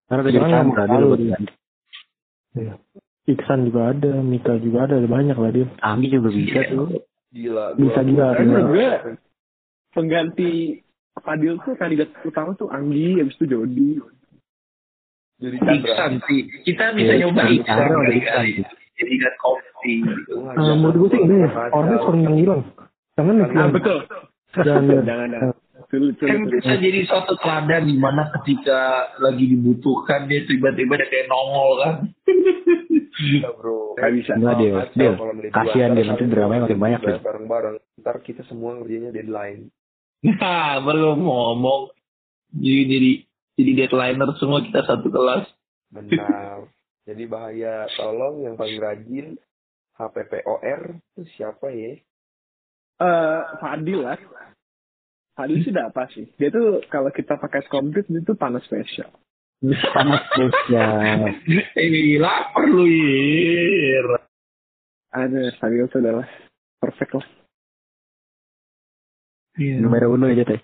Karena udah Jangan jadi Chandra, ngomong Dil. tahu buat dia. ganti. Iksan juga ada, Mika juga ada, ada banyak lah dia. Anggi juga bisa Iya. tuh. Gila. Bisa menurut Iya. gue pengganti Fadil tuh kandidat utama tuh Anggi, habis itu Jody. Jadi. Iksan sih. Kita bisa Iya, nyoba Iksan. Jadi kan kopi gitu. Nah, jangan menurut gue sih ini orangnya sering yang hilang. Jangan nih. Ah betul. Jangan jangan jangan. Sulit, sulit, Kan bisa jadi suatu teladan di mana ketika lagi dibutuhkan dia tiba-tiba ada kayak nongol kan. Bisa, bro. Nggak bisa. Enggak, kalau milih Kasihan dia, nanti dramanya makin banyak, Dil. Bareng-bareng. Ntar kita semua ngerjainnya deadline. Nah, baru ngomong. Jadi jadi jadi deadlineer semua kita satu kelas. Benar. Jadi bahaya. Tolong yang paling rajin HPPOR itu siapa ya? Eh, Fadil lah. Fadil sih udah apa sih? Dia tuh kalau kita pakai komplit dia tuh panas spesial. Panas spesial. Eh, lapar lu Ir. Ada Fadil tuh adalah perfect lah. Iya. Numero uno aja teh.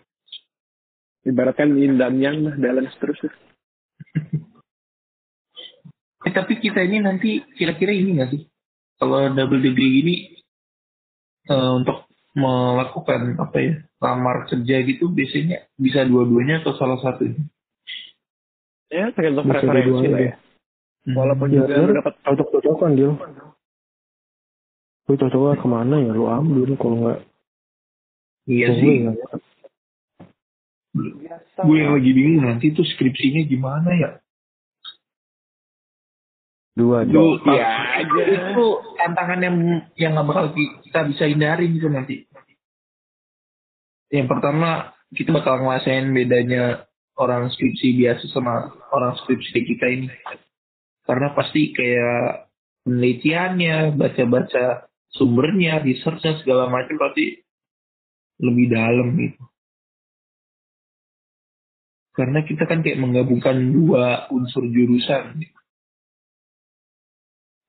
Ibaratkan yin dan yang lah, balance terus. lah. Eh, tapi kita ini nanti kira-kira ini nggak sih? Kalau double degree gini eh, untuk melakukan apa ya lamar kerja gitu biasanya bisa dua-duanya atau salah satunya? Ya tergantung Bisa preferensi lah deh. ya. Walaupun Ya, juga lu dapat cocok-cocokan dia. Lu cocoknya ke mana ya? Lu ambil kalau nggak. Iya sih. Gue yang lagi bingung nanti tuh skripsinya gimana ya? Dua, Itu dua. ya aja. itu tantangan yang yang nggak bakal ki- kita bisa hindarin gitu nanti. Yang pertama kita bakal ngerasain bedanya orang skripsi biasa sama orang skripsi kita ini. Karena pasti kayak penelitiannya, baca-baca sumbernya, researchnya segala macam pasti lebih dalam gitu. Karena kita kan kayak menggabungkan dua unsur jurusan.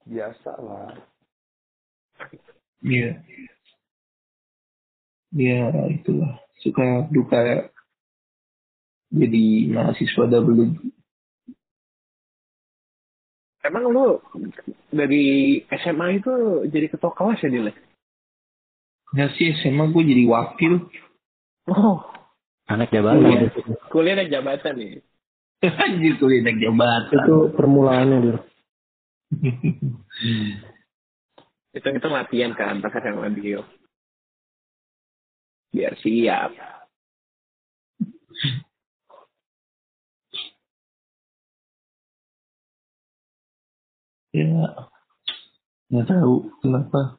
Biasa lah. Iya. Ya itulah suka duka jadi mahasiswa double Emang lu dari SMA itu jadi ketua kelas ya, Dile? Ya sih SMA gue jadi wakil. Oh, Anak jabatan. kuliah naik jabatan nih. Anjir kuliah naik jabatan. Itu permulaannya dia. Itu itu latihan kan pas SMA Dio. Biar siap. ya nggak tahu kenapa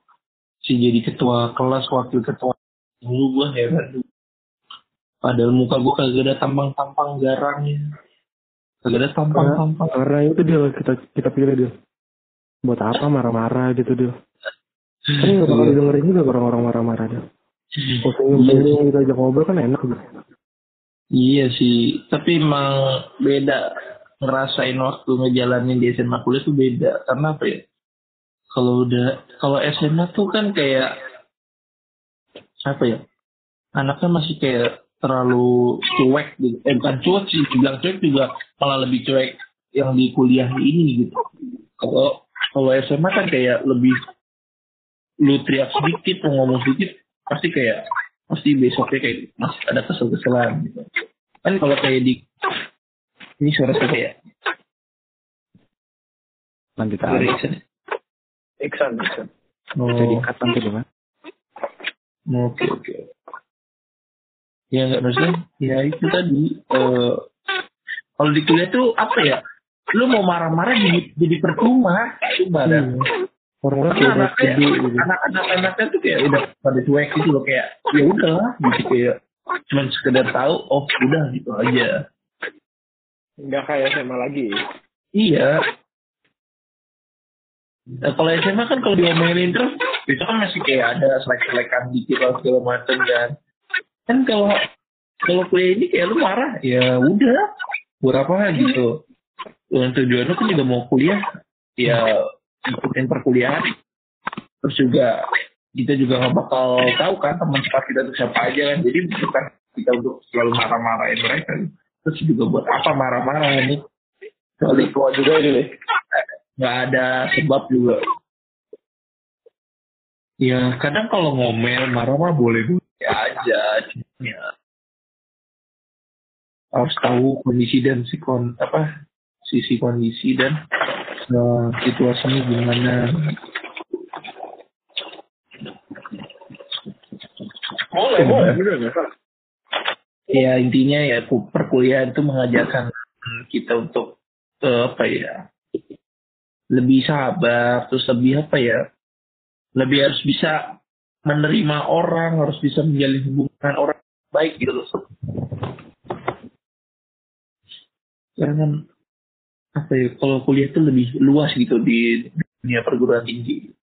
si jadi ketua kelas wakil ketua dulu gue heran padahal muka gue kagak ada tampang-tampang garangnya kagak ada tampang-tampang Karena itu dia kita kita pilih dia. Buat apa marah-marah gitu dia. Kan nggak bakal Iya. dengerin juga orang-orang marah-marah dia. Kalau Iya senyum-senyum kita ajak ngobrol kan enak gitu. Iya sih, tapi emang beda ngerasain waktu ngejalanin di SMA kuliah tuh beda. Karena apa ya? Kalau udah kalau SMA tuh kan kayak apa ya? Anaknya masih kayak terlalu cuek gitu. Eh bukan cuek sih, dibilang cuek juga malah lebih cuek yang di kuliah ini gitu. Kalau kalau SMA kan kayak lebih lu teriak sedikit, mau ngomong sedikit, pasti kayak pasti besoknya kayak masih ada kesel-keselan gitu. Kan kalau kayak di ini suara siapa ya? Lanjut aja. Iksan. Iksan, Iksan. Oh, Jadi cut nanti gimana? oke oke. Ya nggak maksudnya, ya itu tadi. eh kalau di kuliah tuh apa ya? Lu mau marah-marah jadi, jadi percuma, cuma ada. Orang-orang Karena kayak anaknya, gede gitu. anak-anak anaknya tuh kayak udah pada cuek gitu loh kayak ya udah gitu kayak cuman sekedar tahu oh udah gitu aja. Nggak kayak SMA lagi. iya. Nah, kalau SMA kan kalau diomelin terus itu kan masih kayak ada selek-selekan dikit lah segala macam kan. Kan kalau kalau kuliah ini kayak lu marah ya udah. Berapa gitu dan tujuan lu kan juga mau kuliah. Ya ikutin perkuliahan. Terus juga kita juga nggak bakal tahu kan teman sekitar kita itu siapa aja kan. Jadi bukan kita untuk selalu marah-marahin mereka. Terus juga buat apa marah-marah ini? Kecuali tua juga ini nggak ada sebab juga. Ya kadang kalau ngomel marah mah boleh boleh aja cuma ya. Harus tahu kondisi dan si kon apa sisi kondisi dan eh, situasinya gimana. Boleh, ya intinya ya perkuliahan itu mengajarkan kita untuk eh, apa ya lebih sabar terus lebih apa ya lebih harus bisa menerima orang harus bisa menjalin hubungan orang baik gitu loh. Kan apa ya kalau kuliah itu lebih luas gitu di dunia perguruan tinggi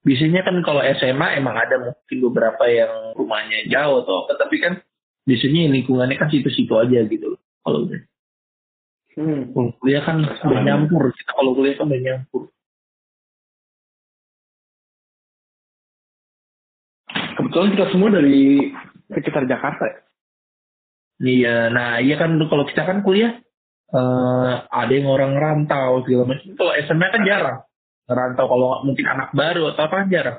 biasanya kan kalau SMA emang ada mungkin beberapa yang rumahnya jauh atau apa tapi kan biasanya lingkungannya kan situ-situ aja gitu loh kalau udah Hmm. kalau kuliah kan udah nyampur kita kalau kuliah kan udah nyampur Kebetulan kita semua dari sekitar Jakarta ya. iya nah iya kan kalau kita kan kuliah eh ada yang orang rantau segala macam kalau SMA kan jarang rantau kalau mungkin anak baru atau apa kan jarang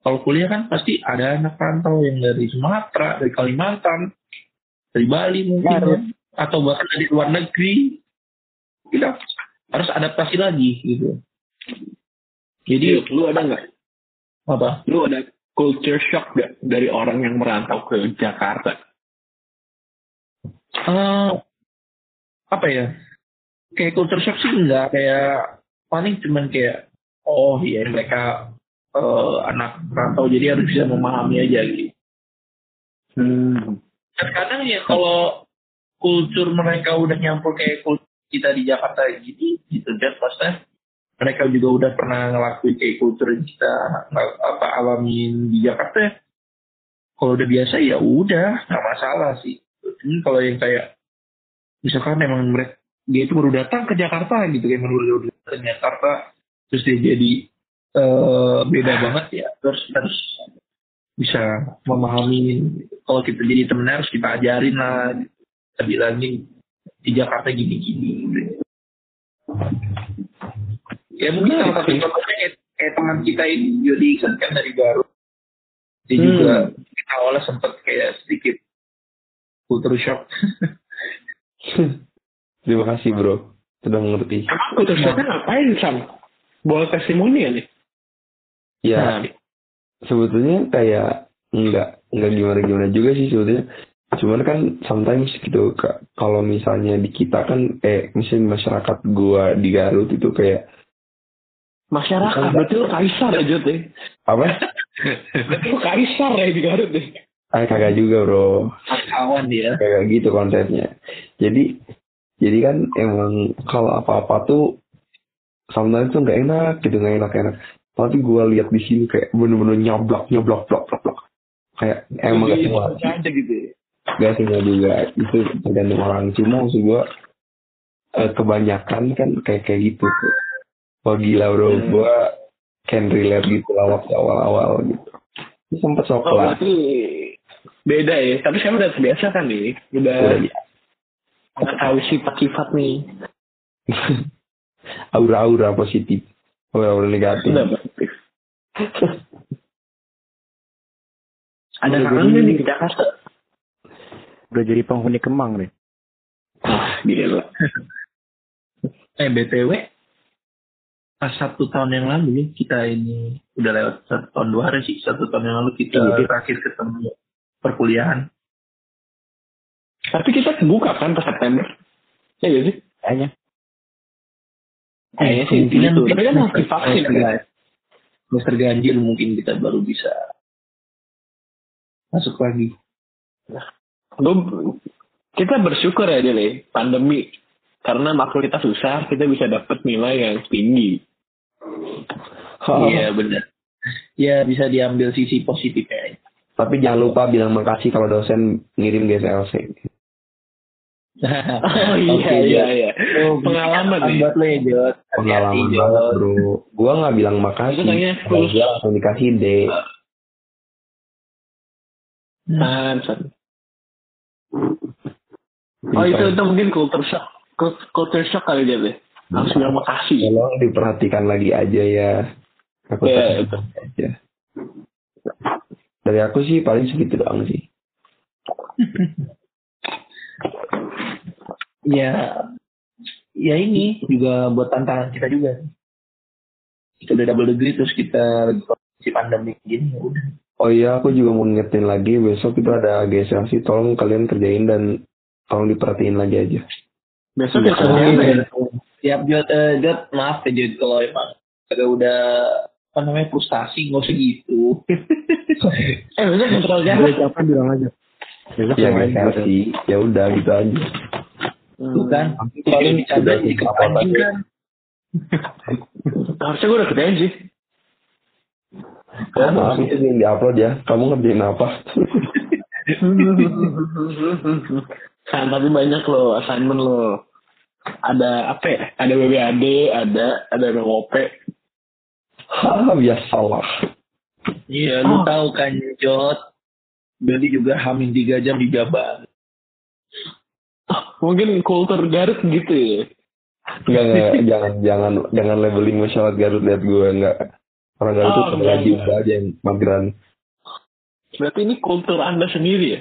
kalau kuliah kan pasti ada anak rantau yang dari Sumatera dari Kalimantan dari Bali mungkin ya. atau bahkan dari luar negeri kita harus adaptasi lagi gitu jadi Lu ada nggak? apa Lu ada culture shock nggak dari orang yang merantau ke Jakarta? Eh, apa ya kayak culture shock sih enggak kayak paling cuman kayak oh iya mereka eh, anak rantau jadi harus bisa memahami aja gitu Hmm. terkadang ya kalau kultur mereka udah nyampur kayak kultur kita di Jakarta gini gitu dan maksudnya mereka juga udah pernah ngelakuin kayak kultur kita apa alamin di Jakarta kalau udah biasa ya udah nggak masalah sih ini kalau yang kayak misalkan memang mereka dia itu baru datang ke Jakarta gitu kayak baru datang ke Jakarta terus dia jadi eh, beda banget ya terus harus bisa memahami kalau kita jadi temen harus kita ajarin lah gitu. kita bilangin di Jakarta gini-gini gitu. ya mungkin salah satu contohnya kayak, kayak teman kita ini Iksan kan dari Garut dia Hmm. juga kita awalnya sempet kayak sedikit culture shock Terima kasih bro, sudah mengerti. Emang kultur shocknya ngapain Sam? Bawa testimoni ya nih? Ya, Nah, sebetulnya kayak enggak enggak gimana gimana juga sih sebetulnya. Cuman kan sometimes gitu kalau misalnya di kita kan eh misalnya masyarakat gua di Garut itu kayak Masyarakat, berarti lu kaisar Jod ya? apa? Berarti lu kaisar ya di Garut deh. Ah kagak juga bro, kawan dia kayak gitu konsepnya. Jadi jadi kan emang kalau apa-apa tuh sometimes tuh nggak enak gitu nggak enak enak. Tapi gua lihat di sini kayak bener-bener nyablak nyablak blok blok blok. Kayak emang gak semua gitu ya. Gak semua juga itu tergantung orang cuma maksud gua eh, kebanyakan kan kayak kayak gitu tuh. Wah gila bro, Hmm. gua can relate gitu lah waktu awal-awal gitu. Sempet sok Oh, berarti beda ya. Tapi saya udah terbiasa kan nih. Udah Udah ya. nggak tahu sifat-sifat nih. Aura-aura positif, aura-aura negatif. Ada kangen nih di Jakarta. Udah jadi penghuni Kemang nih. Wah, gila. eh btw pas satu tahun yang lalu nih kita ini udah lewat satu tahun dua hari sih satu tahun yang lalu kita Iya. terakhir ketemu perkuliahan Tapi kita buka kan pas September. Ya gak sih? Kayaknya. Kayaknya sih kemungkinan gitu. Tapi kan harus divaksin kan? semester ganjil mungkin kita baru bisa masuk lagi kita bersyukur ya Dele, pandemi. Karena makhluk kita susah, kita bisa dapat nilai yang tinggi. iya benar ya bisa diambil sisi positifnya Tapi jangan lupa bilang makasih kalau dosen ngirim GSLC. Oh iya Oke, iya Jod. iya. Pengalaman nih. buat lo ya Jod Pengalaman Hati-hati, banget Jod. bro. Gua nggak bilang makasih. Itu full- Gua langsung dikasih D. San. Oh itu itu mungkin culture shock. Cult- Culture shock kali dia deh. Harus bilang makasih. Tolong diperhatikan lagi aja ya. Aku Iya, tak aja. Dari aku sih paling segitu doang sih. ya ya ini juga buat tantangan kita juga kita udah double degree terus kita lagi kondisi pandemi gini ya udah Oh iya, aku juga mau ngingetin lagi besok itu ada GSLC. Tolong kalian kerjain dan tolong diperhatiin lagi aja. Besok ya siapa ya? siap Jod eh, Jod maaf ya Jod kalau emang agak udah apa namanya frustasi nggak usah gitu Eh besok kontrol Ada jarak. siapa bilang aja. Besok Ya GSLC, ya udah gitu aja. Tuh kan kalau anjing tuh. kan Harusnya gue udah kerjain sih. Oh, maaf itu yang diupload ya. Kamu ngerjain apa? San, tapi banyak loh assignment lo. Ada apa ya? Ada BBAD, ada ada MOP. Hah, biasalah. iya lu Oh. tahu kan Jod jadi juga hamil tiga jam di Jabar Mungkin kultur Garut gitu ya. Enggak, enggak, jangan jangan jangan labeling masyarakat Garut lihat gue enggak. Orang Garut itu Oh, enggak, lagi enggak. aja yang mageran. Berarti ini kultur Anda sendiri ya?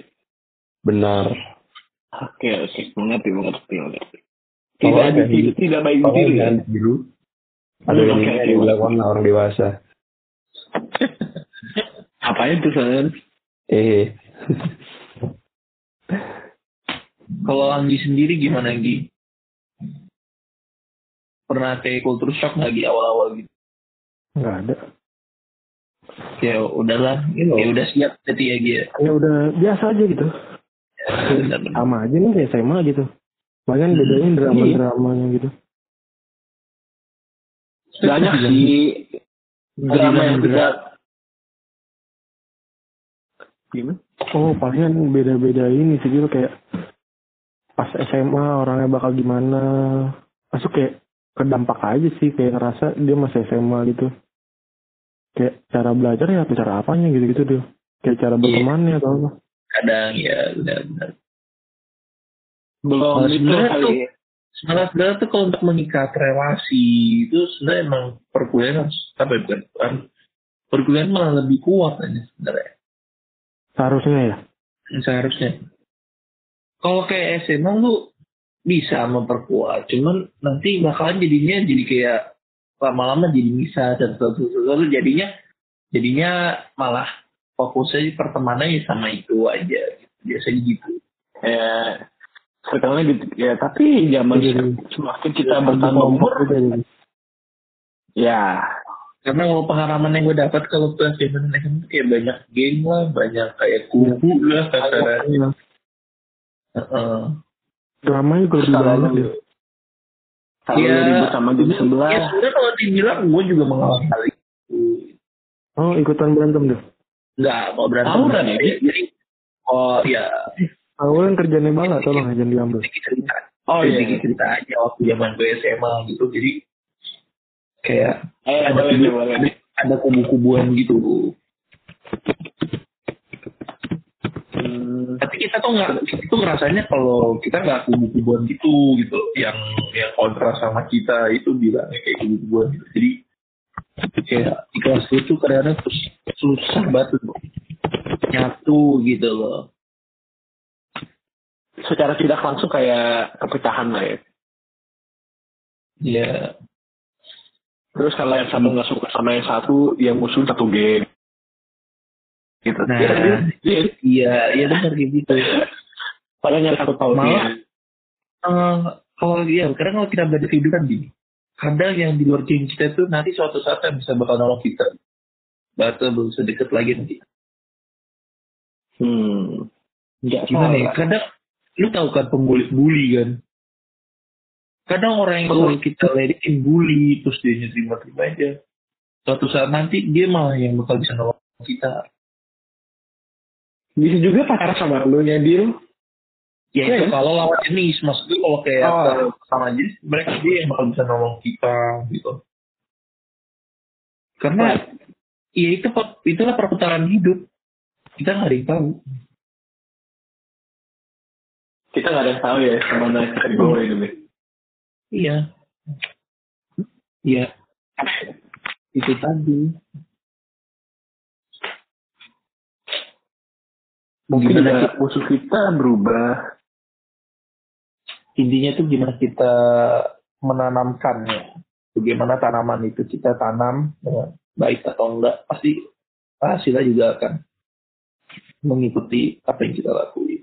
Benar. Oke, oke. Mengerti, mengerti, mengerti. Tidak, jangan- tidak, tidak baik diri jangan biru. Ada yang oke. dilakukan orang dewasa. Apa itu, San? Eh, Kalau Anggi sendiri gimana Anggi? Pernah kayak culture shock nggak di awal-awal gitu? Nggak ada. Ya udahlah, ya udah siap jadi ya Gi ya. Ya udah biasa aja gitu. Benar-benar. sama aja nih kayak SMA gitu bahkan bedanya drama dramanya gitu Banyak sih drama yang tidak gimana? oh palingan beda-beda ini sih gitu kayak pas SMA orangnya bakal gimana. Masuk kayak kedampak aja sih kayak ngerasa dia masih SMA gitu. Kayak cara belajar ya atau cara apanya gitu-gitu dia kayak cara bertemannya atau apa. Kadang ya benar-benar Belum Nah, itu tuh- sebenarnya sebenarnya tuh kalau untuk mengikat relasi itu sebenarnya emang perkuliahan harus apa ya bukan bukan. perkuliahan malah lebih kuat aja sebenarnya. Seharusnya ya? Seharusnya kalau kayak SMA lu bisa memperkuat cuman nanti bakalan jadinya jadi kayak lama-lama jadi bisa dan terus jadinya jadinya malah fokusnya di pertemanannya sama itu aja biasanya gitu. Ya, sekarang gitu. Ya, tapi zaman Jadi- semakin kita bertambah umur, Beda jadi. ya. Karena kalau pengalaman yang gue dapat kalau ke SMA dan SMA kayak banyak game lah banyak kayak kubu lah kasarannya Heeh. dramanya juga lebih Kalau banyak lu- deh kalau Iya. lu ribut sama geng sebelah, ya sebenarnya kalau dibilang gue juga mengalami hal itu. Oh ikutan berantem deh? Nggak mau berantem Tawuran ya, jadi, oh ya awalnya kerjanya banget tolong aja diambil. Sedikit cerita. Oh sedikit iya, cerita aja waktu zaman gue SMA gitu. Jadi kayak eh ada boleh kubu, deh, boleh. ada, ada kubu-kubuan gitu Hmm, tapi kita tuh nggak kita tuh ngerasanya kalau kita nggak kubu-kubuan gitu gitu yang yang kontra sama kita itu bilangnya kayak kubu-kubuan gitu jadi kayak di kelas itu kadang-kadang terus susah banget tuh nyatu gitu loh secara tidak langsung kayak kepecahan lah ya. ya Terus kalau yang satu nggak suka sama yang satu, yang musuh satu geng. Gitu. Nah. Iya, iya. iya. Iya benar kayak gitu. Padahal yang satu tahu Malah- Eh, kalau ya karena kalau kita belajar kehidupan gini. Kadang yang di luar geng kita tuh nanti suatu saat yang bisa bakal nolong kita. Bata belum sedekat lagi nanti. Hmm. Nggak gimana ya? Kadang lu tahu kan pembuli bully kan? Kadang orang yang kalau kita ledekin bully terus dia terima terima aja. Suatu saat nanti dia malah yang bakal bisa nolong kita Bisa juga pacaran sama lu nya deal. ya Iya itu kan? kalau lawan jenis maksudnya kalau kayak Oh. sama jenis mereka dia yang bakal bisa nolong kita gitu karena ya itu itulah perputaran hidup kita nggak ada yang tahu Kita nggak ada yang tahu ya ke mana kita dibawa ini. iya iya itu tadi Mungkin Gimana musuh kita berubah. intinya tuh gimana kita menanamkannya. Bagaimana tanaman itu kita tanam dengan baik atau enggak pasti hasilnya juga akan mengikuti apa yang kita lakuin.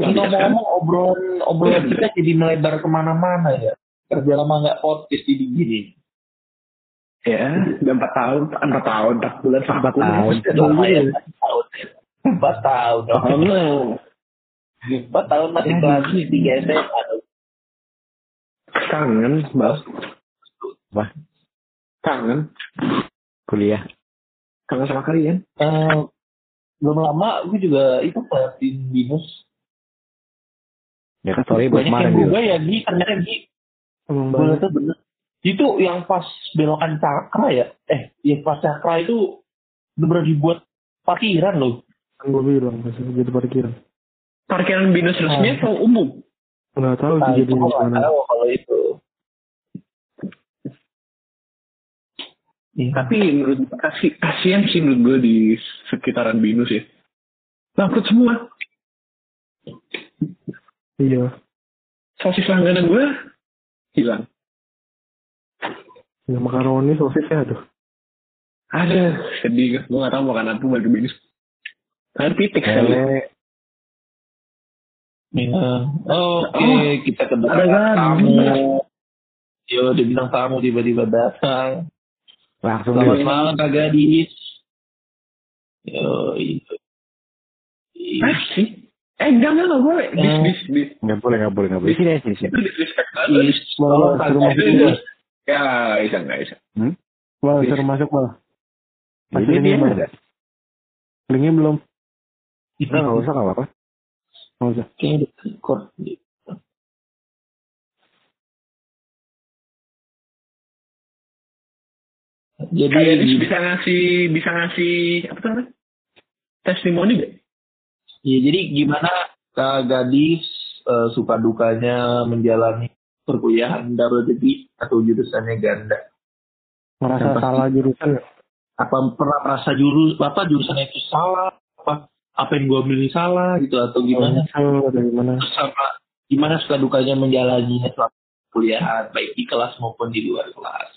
Ini ngomong-ngomong obrolan obrolan kita jadi melebar ke mana-mana ya. Kerja lama nggak podcast jadi gini Ya, udah empat tahun, empat tahun, empat bulan, Empat tahun. lama ya empat tahun empat tahun. Oh, empat tahun. Masih kelas tiga SMA kangen, bang. Wah. Kangen, kuliah. kangen sama kalian. Eh, belum lama gue juga itu ngeliatin binus. Ya kan sorry buat banyak yang kemarin berubah ya Gi ternyata Gi emang gue liat tuh bener itu yang pas belokan cakra ya eh yang pas cakra itu bener dibuat parkiran loh kan gue bilang masih jadi parkiran Parkiran binus resmi Oh. atau umum? nggak tahu sih jadi tahu kalau itu Iya. Tapi menurut kasih kasihan sih menurut gue di sekitaran binus ya. Bangkrut semua. iya Sosis langganan gue hilang. Ya makaroni sosisnya tuh Ada sedih gue gak tau makan apa balik ke binus. Air pitik kali. Lele. Iya. Oke, Oh, kita kan? tamu. Yo, dia bilang tamu tiba-tiba datang. Langsung Selamat malam Kak Gadis. Yo, itu. Ah sih. Eh enggak enggak enggak boleh. Bis bis bis. Nggak boleh, nggak boleh, nggak boleh. Sini, sini, sini. Tolong masuk dulu. juga. Ya bisa nggak bisa. Mal, suruh masuk mal. Masih Ini mal. ada. Linknya belum. Nggak, nggak usah, nggak apa-apa. Nggak usah. Kayaknya udah record. Jadi Kayak Dis bisa ngasih bisa ngasih apa namanya? Testimoni gak? Ya, jadi gimana Kak Gadis eh, suka dukanya menjalani perkuliahan double degree atau jurusannya ganda? Pasti- salah jurusan nggak? Apa pernah merasa jurus apa jurusannya itu salah? Apa apa yang gue milih salah gitu atau gimana? Atau gimana? Sama gimana suka dukanya menjalaninya selama kuliahan baik di kelas maupun di luar kelas?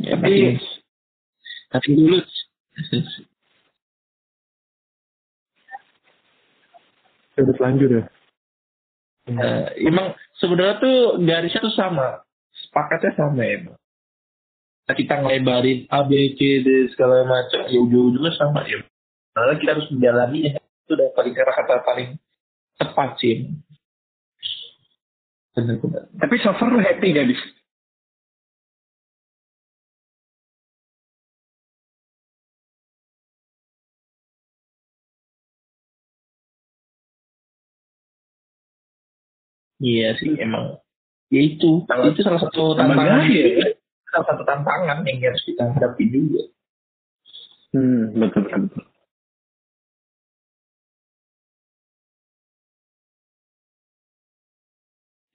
Ya, Tapi- tapi dulu Udah lanjut ya. Eh, emang sebenarnya tuh garisnya tuh sama, sepakatnya sama ya. emang. Nah, kita ngelebarin A, B, C, D segala macam, ya ujung-ujungnya sama ya. Karena kita harus menjalani ya. itu udah paling kata paling tepat sih. Benar-benar. Tapi so far lu happy gak Dis? Iya sih emang. Ya itu, Sama- itu salah satu tantangan. ya? Salah satu tantangan yang harus kita hadapi juga. Hmm, betul betul. betul.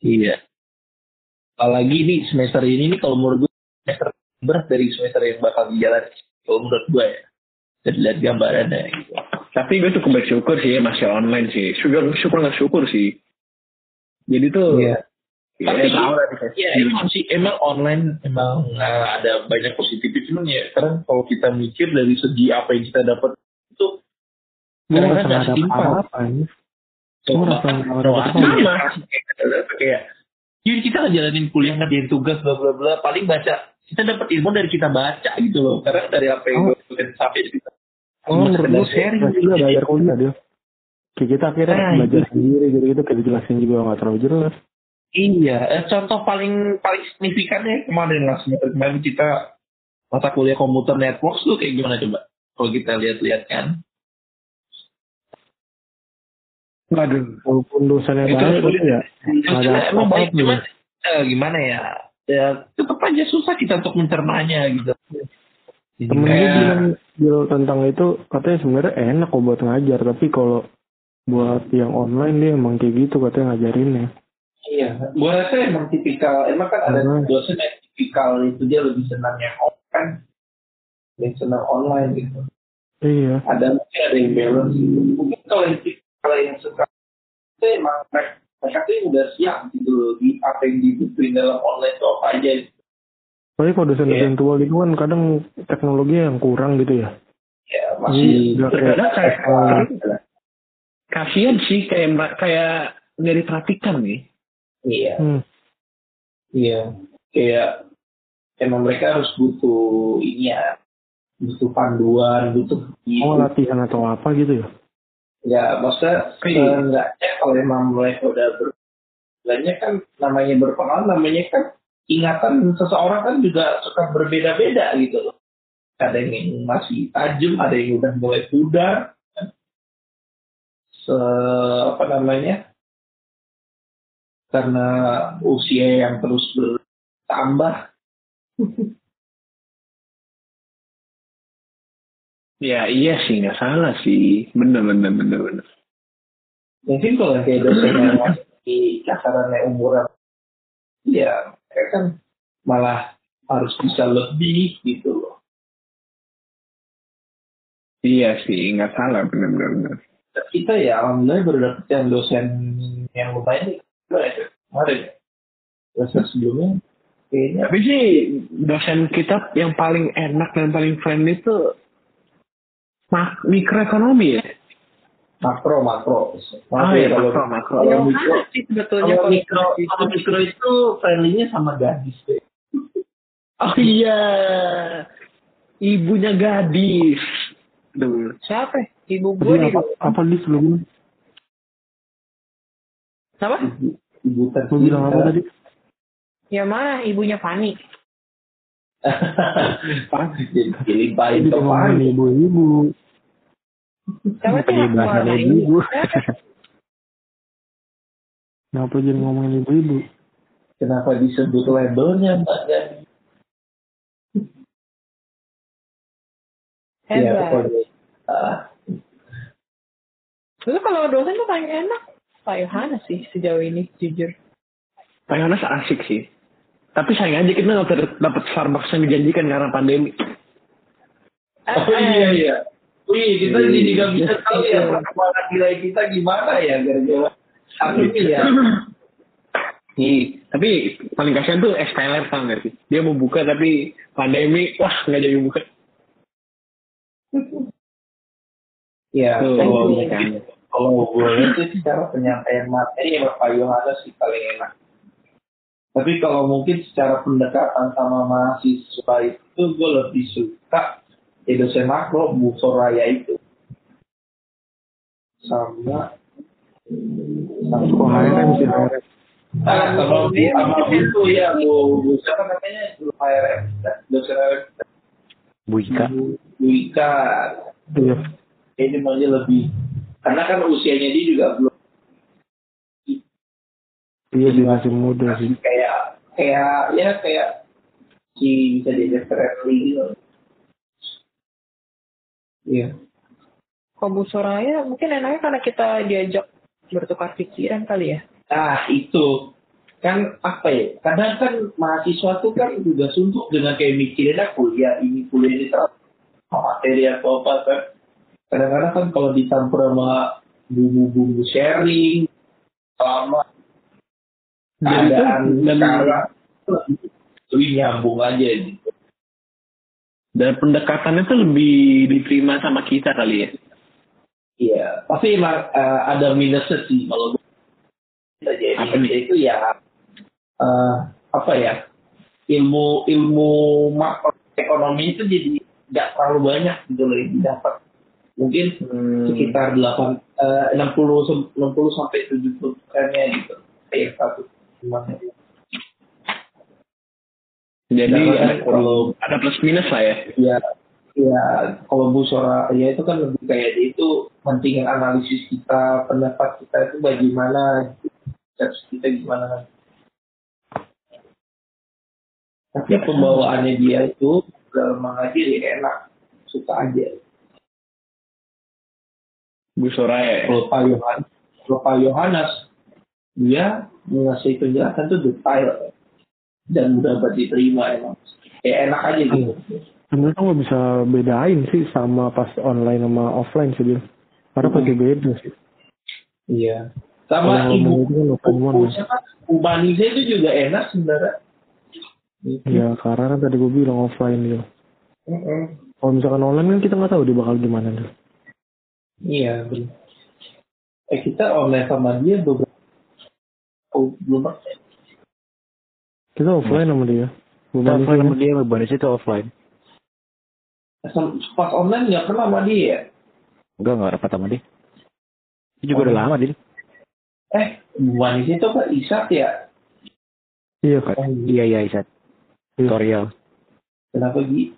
Iya. Apalagi ini semester ini nih kalau menurut gue semester berat dari semester yang bakal dijalani. Kalau menurut gue ya. Dari lihat gambarannya gitu. Tapi gue cukup bersyukur sih masih online sih. Syukur syukur nggak syukur sih. Jadi tuh Iya. ya, Iya emang sih emang online emang uh, ada banyak positifnya ya. Karena kalau kita mikir dari segi apa yang kita dapat itu Gue Karena nggak setimpal. sama kayak jadi kita ngejalanin kuliah ngerjain tugas bla bla bla paling baca kita dapat ilmu dari kita baca gitu loh karena dari apa yang Oh. gue sampai kita Oh, menurut gue sharing juga bayar kuliah dia. Kayak kita akhirnya Nah, belajar itu. sendiri gitu-gitu kayak dijelasin juga nggak terlalu jelas. Iya, eh, contoh paling paling signifikannya kemarin lah semester kemarin kita mata kuliah komputer networks tuh kayak gimana coba? Kalau kita lihat-lihat kan, Waduh. Walaupun dosennya Itu baik sulit. tapi ya ada emang baik apa-apa. cuman eh, gimana ya? Ya tetap aja susah kita untuk mencernanya gitu. Temen gue Kayak- bilang bilang tentang itu katanya sebenarnya enak kok buat ngajar tapi kalau buat yang online dia emang kayak gitu katanya ngajarinnya. Iya, gue rasa emang tipikal, emang kan ada Hmm. dosen yang tipikal itu dia lebih senang yang offline, lebih senang online gitu. Iya. Ada mungkin ada yang balance gitu. Mungkin kalau yang kalau yang suka itu emang mereka, mereka tuh udah siap gitu loh, di apa yang dibutuhin dalam online itu apa aja. gitu. Tapi kalau dosen-dosen Iya. tua gitu kan kadang teknologi yang kurang gitu ya. Ya masih Iya, Kadang kayak. Kasihan sih kayak mbak- kayak dari perhatikan nih. iya, Hmm. iya, kayak emang mereka harus butuh ini ya, butuh panduan, butuh Oh latihan atau apa gitu ya? Ya, maksudnya Iya. seenggaknya kalau emang mereka udah ber kan namanya berpengalaman, namanya kan ingatan seseorang kan juga suka berbeda-beda gitu loh. Ada yang masih tajam, ada yang udah mulai pudar. Se, apa namanya? Karena usia yang terus bertambah. Ya iya sih nggak salah sih. Bener bener bener bener. Mungkin kalau kayak dosen yang masih di kasarannya umuran, ya mereka kan malah harus bisa lebih gitu loh. Iya sih nggak salah bener bener bener. Kita ya alhamdulillah baru dapet yang dosen yang lumayan nih. ya, Kemarin ya. Dosen sebelumnya kayaknya Tapi sih dosen kita yang paling enak dan paling friendly itu mak- mikroekonomi ya. makro makro. Ah, Makro ya, kalau makro, makro. kalau Yang mikro sih sebetulnya kalau mikro kalau mikro itu friendly-nya sama gadis deh. Oh iya. Ibunya gadis. Aduh. siapa? Ya? Ibu gue di apa, apa di sebelumnya? Apa? Ibu Gue bilang apa tadi? Yang mana? Ibunya Fani. Dilimpahin Tadi ke ngomongin Fani. ibu-ibu. Siapa sih yang warna ibu. Siapa? Kenapa jadi ngomongin ibu-ibu? Kenapa disebut labelnya Mbak Gani? Ya Hebat. pokoknya. Ah, Terus kalau dosen tuh paling enak Pak Yohanes sih sejauh ini jujur. Pak Yohanes asik sih. Tapi sayang aja kita nggak dapat Starbucks yang dijanjikan karena pandemi. Oh iya iya. Wih, kita Iya. jadi nggak bisa tahu ya perkembangan nilai kita gimana ya gara-gara pandemi ya. Nih, tapi paling kasihan tuh SPLR tau gak sih? Dia mau buka tapi pandemi, wah nggak jadi buka. Iya, kalau kan. Kalau gue sih secara penyampaian materi ya Pak Yohanes sih paling enak. Tapi kalau mungkin secara pendekatan sama mahasiswa itu gue lebih suka ya dosen makro Bu Soraya itu. Sama sama Kok HRM sih HRM? Ah, sama Bu sama Bu itu ya Bu, Bu siapa namanya Bu HRM dosen HRM Bu Ika. Bu, Bu Ika Iya. ini maunya lebih karena kan usianya dia juga belum Iya sih masih muda sih. kayak kayak ya kayak si bisa diajak friendly gitu. Iya. Kalau Bu Soraya mungkin enaknya karena kita diajak bertukar pikiran kali ya. Nah itu kan apa ya? Kadang kan mahasiswa tuh kan juga suntuk dengan kayak mikirinnya kuliah ini kuliah ini terus materi atau apa kan. Kadang-kadang kan kalau dicampur sama bumbu-bumbu sharing selama Dan keadaan dan, sekarang lebih, nyambung aja gitu. dan pendekatannya tuh lebih diterima sama kita kali ya. Iya, tapi emang eh, ada minusnya sih kalau kita jadi Apa nih? itu ya eh, apa ya ilmu ilmu makroekonomi itu jadi nggak terlalu banyak gitu loh yang mungkin sekitar delapan eh, enam puluh enam puluh sampai tujuh puluh persennya gitu kayak satu. Jadi ada, kalau ada plus minus lah ya. ya ya kalau Bu Sora ya itu kan lebih kayak dia itu pentingin analisis kita pendapat kita itu bagaimana persepsi kita gimana. Tapi pembawaannya dia itu dalam mengajar ya enak suka aja Bu Soraya ya. kalau Pak Yohanes kalau Pak Yohanes dia mengasih penjelasan tuh detail dan mudah buat diterima emang ya enak aja gitu Sebenarnya nggak bisa bedain sih sama pas online sama offline sih dia. Karena pasti beda sih. Iya. Sama ibu itu one. ibu siapa? Itu juga enak sebenarnya. Ya karena kan tadi gue bilang offline dia. Mm-mm. Kalau misalkan online kan kita nggak tahu dia bakal gimana tuh. Iya benar. Eh kita online sama dia beberapa oh, belum pernah. Kita offline sama dia. Kita offline sama dia, Banis itu offline. Sem- Pas online nggak pernah sama dia. ya? Enggak, enggak rapat sama dia. Dia juga udah lama dia. Eh, Ubanisa itu apa Isak ya? Iya kan? Oh, Iya, iya, Isat. Iya. Tutorial. Kenapa Gi?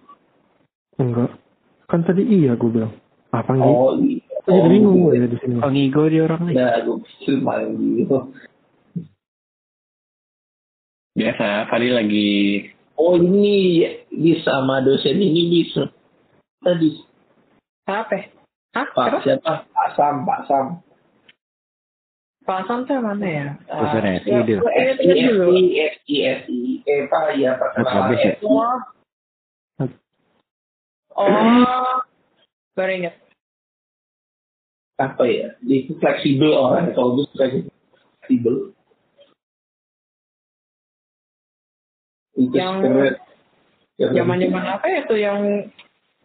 Enggak. Kan tadi iya gue bilang. Apa enggak? Oh, iya. Gue jadi bingung gue ya di sini. Oh, ngigo dia orangnya. Nah, gue main gitu. Biasa, Fadil lagi Oh ini bisa sama dosen ini bisa. Tadi Apa? Hah? Pak Siapa? siapa? Pak Sam, Pak Sam. Pak Sam tuh mana ya? Dosen Ah, SI ya, dia. dulu. FI, FI, FI, eh Pak ya perkenalan Habis ya? FI. Oh, baru ingat. Apa ya? Itu fleksibel orang kalau gue suka gitu. fleksibel. Itu Yang- Zaman zaman apa ya tuh yang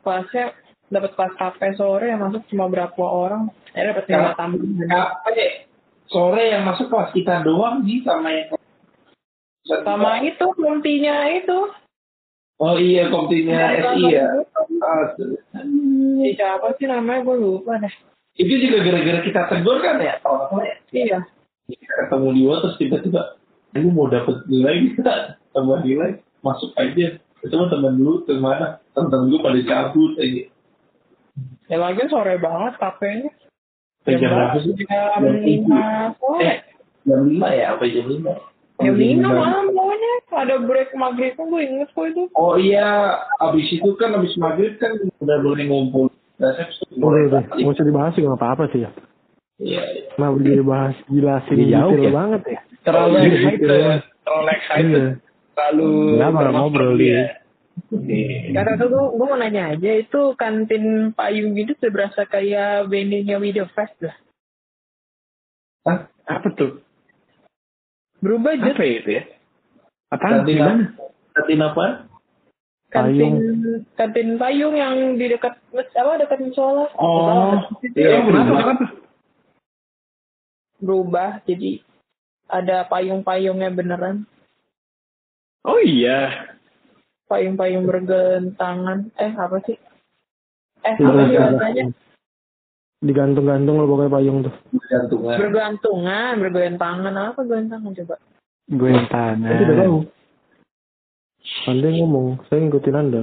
kelasnya dapat kelas kafe sore yang masuk cuma berapa orang. Akhirnya dapat lima tambahan. Kafe sore yang masuk kelas kita doang sih sama yang Sama itu kuntinya itu. Oh iya kompinya SI ya. Ah, siapa sih namanya gue lupa deh. Itu juga gara-gara kita tegur kan ya kalau nggak salah ya. Iya. Kita ketemu dia terus tiba-tiba lu mau dapet nilai nggak? tambah nilai masuk aja itu teman dulu ke mana teman gue pada cabut aja Ya lagi sore banget kafenya. Sampai jam berapa sih Jam Jam lima eh jam lima ya apa jam lima Jam lima malam pokoknya. Ada break maghrib gue inget kok itu. oh iya abis itu kan abis maghrib kan udah boleh ngumpul resep Udah, udah. Nggak usah dibahas juga nggak apa-apa sih ya. iya Nah, udah dibahas jelasin Jadi jauh detail ya? banget ya. terlalu Iya, excited ya. terlalu excited Iya. terlalu Kenapa nggak ngobrol dia? Karena tuh gue, gue mau nanya aja itu kantin payung gitu tuh berasa kayak venue-nya Video Fest lah. Hah? Apa tuh? Berubah aja Apa ya itu ya? Apa? kantin kantin apa kantin kantin payung yang di dekat apa dekat musola. Oh, Iya? Kenapa? berubah jadi ada payung-payungnya beneran. Oh iya. Payung-payung bergentangan. Eh apa sih? Eh apa sih bahasanya? Digantung-gantung lo pokoknya payung tuh. jantungan Bergantungan, bergentangan apa bergentangan coba? Gue yang Saya tangan. tidak tahu. Anda yang ngomong, saya ngikutin Anda.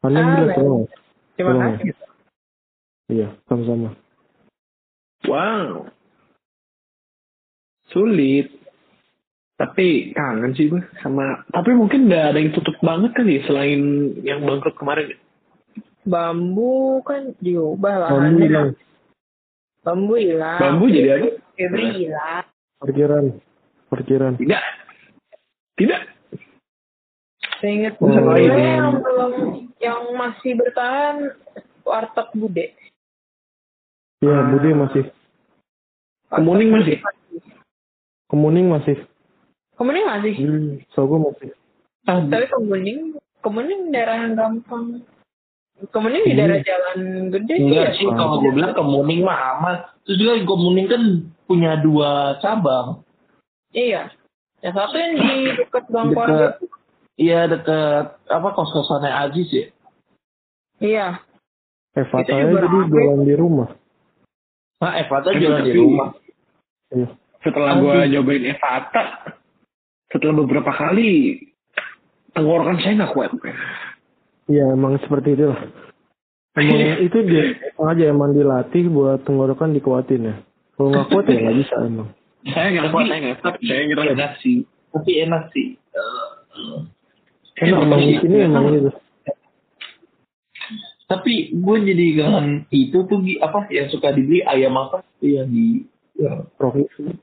Anda yang Ah, jelas baik. tolong. Terima Tolong. kasih. Iya, sama-sama. Wow. Sulit. Tapi kangen sih gue sama. Tapi mungkin udah ada yang tutup banget kali selain yang bangkrut kemarin. Bambu kan diubah lah. Bambu hilang, Bambu hilang. Bambu jadi apa? Febri hilang. parkiran, parkiran. Tidak. Tidak. Saya ingat Oh, iya. yang belum yang masih bertahan warteg bude. Iya, Bude masih. Kemuning masih. Kemuning masih. Kemuning masih. Hmm, Sogo masih. Tapi kemuning, kemuning daerah yang gampang. Kemuning di daerah jalan gede sih ya. Enggak sih, kalau gue bilang kemuning mah aman. Terus juga kemuning kan punya dua cabang. Iya. Yang satu yang di dekat Bangkor. Dekat, iya dekat apa kos-kosannya Aziz ya. Iya. Fatahnya juga jadi jualan di rumah. Nah, Eva tuh Tapi- jualan di rumah. Iya. Setelah gue nyobain Evata, setelah beberapa kali tenggorokan saya nggak kuat. Iya, emang seperti itu lah. Emang itu dia aja emang dilatih buat tenggorokan dikuatin ya. Kalau nggak kuat ya nggak bisa emang. Saya nggak kuat, saya nggak kuat. Saya enak sih. Tapi enak sih. Enak emang di sini emang gitu. Tapi gue jadi kangen itu tuh apa yang suka dibeli ayam apa tuh yang di yang- Provinsi.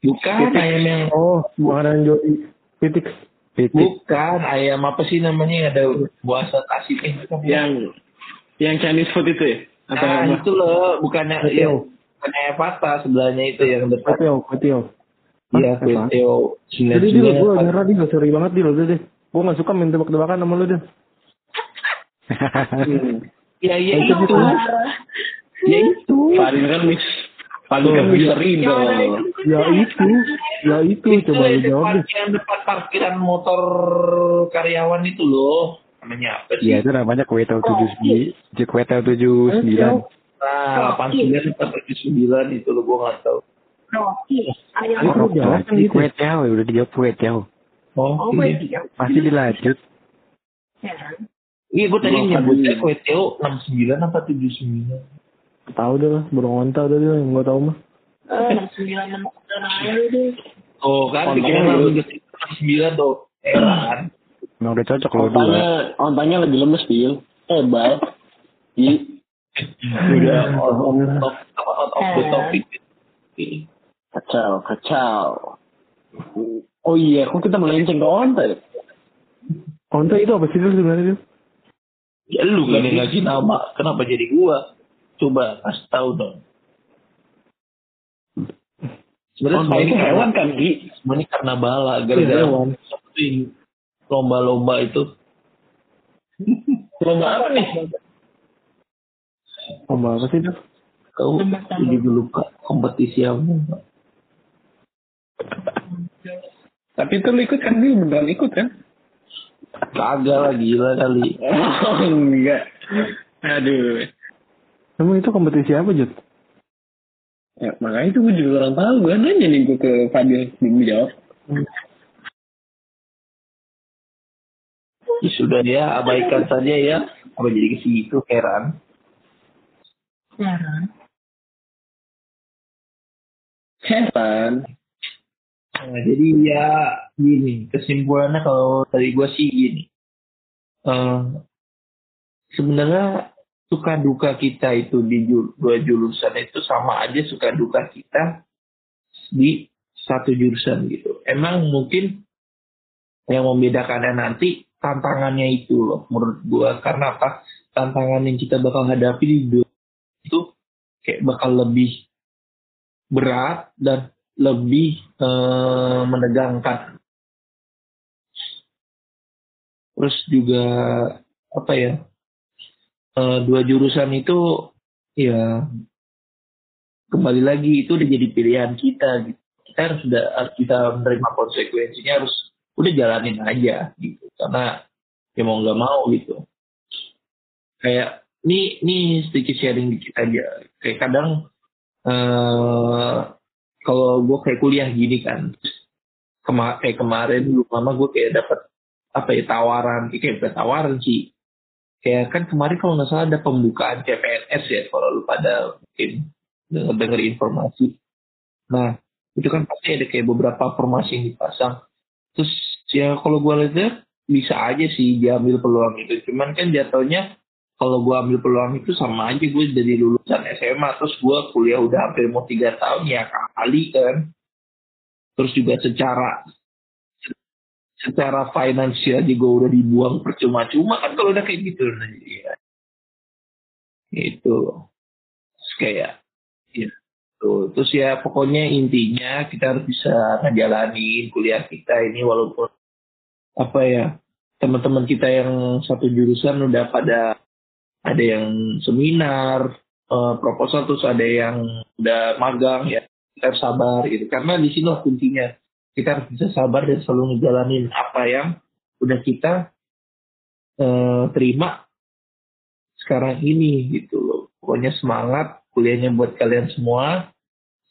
bukan ayam yang Oh, makanan. Pitik. Titik. bukan ayam apa sih namanya yang ada buasa kasih eh bukan. yang yang Chinese food itu ya? Atau nah apa? itu loh bukannya Kueteo. yang bukannya Evata sebelahnya itu yang depan Kueteo, kueteo. Iya, sembilan Jadi dia gue nyerah dia gak seri banget dia udah deh. Gue gak suka main tebak-tebakan sama lu deh. Ya ya Itu. Ya itu. Fadil kan mix. Fadil kan Oh, misteri Yang ada dong. Ya itu, ya itu Itu coba lu yang jawab yang depan parkiran motor karyawan itu loh. Namanya apa sih? Iya itu namanya Kuetel tujuh sembilan. Kuetel tujuh sembilan. Nah, delapan sembilan empat tujuh sembilan itu loh gue nggak tahu. Rocky. Ayam Itu Rocky. jawab. Kuetel udah dijawab Kuetel. Oh, Oh, iya. iya. Pasti dilanjut. Ya. Iya, gue tadi nyebutnya Kueteo enam sembilan apa tujuh sembilan. Tahu deh lah, burung onta udah dia yang gue tahu mah. Eh, enam sembilan enam sembilan aja deh. Oh kan, Kontanya bikin lu. enam sembilan tuh. Heran. Emang udah cocok lo dua. Ontanya, ontanya lagi lemes, Bil. Eh, bal. Iya. Udah out, out of the topic. Kacau, kacau. Oh iya, kok kita melenceng ke onta ya? Onta itu apa sih sebenarnya? Ya lu yang ngasih nama, kenapa jadi gua? Coba kasih tahu dong. Sebenarnya semua ini hewan kan, Gi? Semua ini karena bala, Iya, gara-gara lomba-lomba itu. Lomba apa nih? Lomba apa sih tuh? Kau jadi lupa kompetisi apa? Tapi itu lu ikut kan? Lu beneran ikut kan? Kagak lah gila kali. Oh, enggak. Aduh. Emang itu kompetisi apa, Jut? Ya, makanya itu gue juga kurang tahu. Gue nanya nih gue ke Fadil. Dia jawab. Ya sudah ya, abaikan saja ya. Apa jadi ke situ, heran. Heran. Heran. Nah, jadi ya gini, kesimpulannya kalau dari gue sih gini. Eh, sebenarnya suka duka kita itu di dua jurusan itu sama aja suka duka kita di satu jurusan gitu. Emang mungkin yang membedakannya nanti tantangannya itu loh menurut gue. Karena apa? Tantangan yang kita bakal hadapi di dua itu kayak bakal lebih berat dan lebih eh, menegangkan. Terus juga apa ya? eh, dua jurusan itu ya kembali lagi itu udah jadi pilihan kita. Gitu. Kita harus harus kita menerima konsekuensinya harus udah jalanin aja gitu. Karena ya mau nggak mau gitu. Kayak ini ini sedikit sharing dikit aja. Kayak kadang eh kalau gue kayak kuliah gini kan kema kayak kemarin dulu lama gue kayak dapat apa ya tawaran. Kayak bukan tawaran sih. Kayak kan kemarin kalau nggak salah ada pembukaan CPNS ya kalau lu pada mungkin denger, denger informasi. Nah itu kan pasti ada kayak beberapa formasi yang dipasang. Terus ya kalau gue lihat bisa aja sih diambil peluang itu. Cuman kan jatuhnya kalau gue ambil peluang itu sama aja gue dari lulusan SMA terus gue kuliah udah hampir mau tiga tahun ya kali kan. Terus juga secara secara finansial juga udah dibuang percuma-cuma kan kalau udah kayak gitu. Nah, ya. itu kayak ya tuh terus ya pokoknya intinya kita harus bisa ngejalanin kuliah kita ini walaupun apa ya teman-teman kita yang satu jurusan udah pada ada yang seminar eh, proposal terus ada yang udah magang ya kita harus sabar gitu. Karena di sini kuncinya. Kita harus bisa sabar dan selalu ngejalanin apa yang udah kita eh, terima sekarang ini gitu loh. Pokoknya semangat kuliahnya buat kalian semua.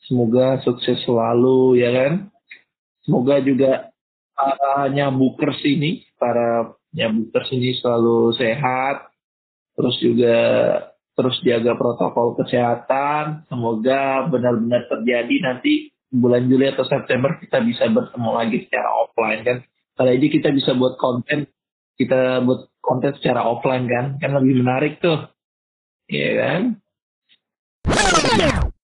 Semoga sukses selalu ya kan? Semoga juga para nyabukers ini para nyabukers ini selalu sehat terus juga terus jaga protokol kesehatan. Semoga benar-benar terjadi nanti bulan Juli atau September kita bisa bertemu lagi secara offline kan. Kali aja kita bisa buat konten, kita buat konten secara offline kan, kan lebih menarik tuh, Iya kan?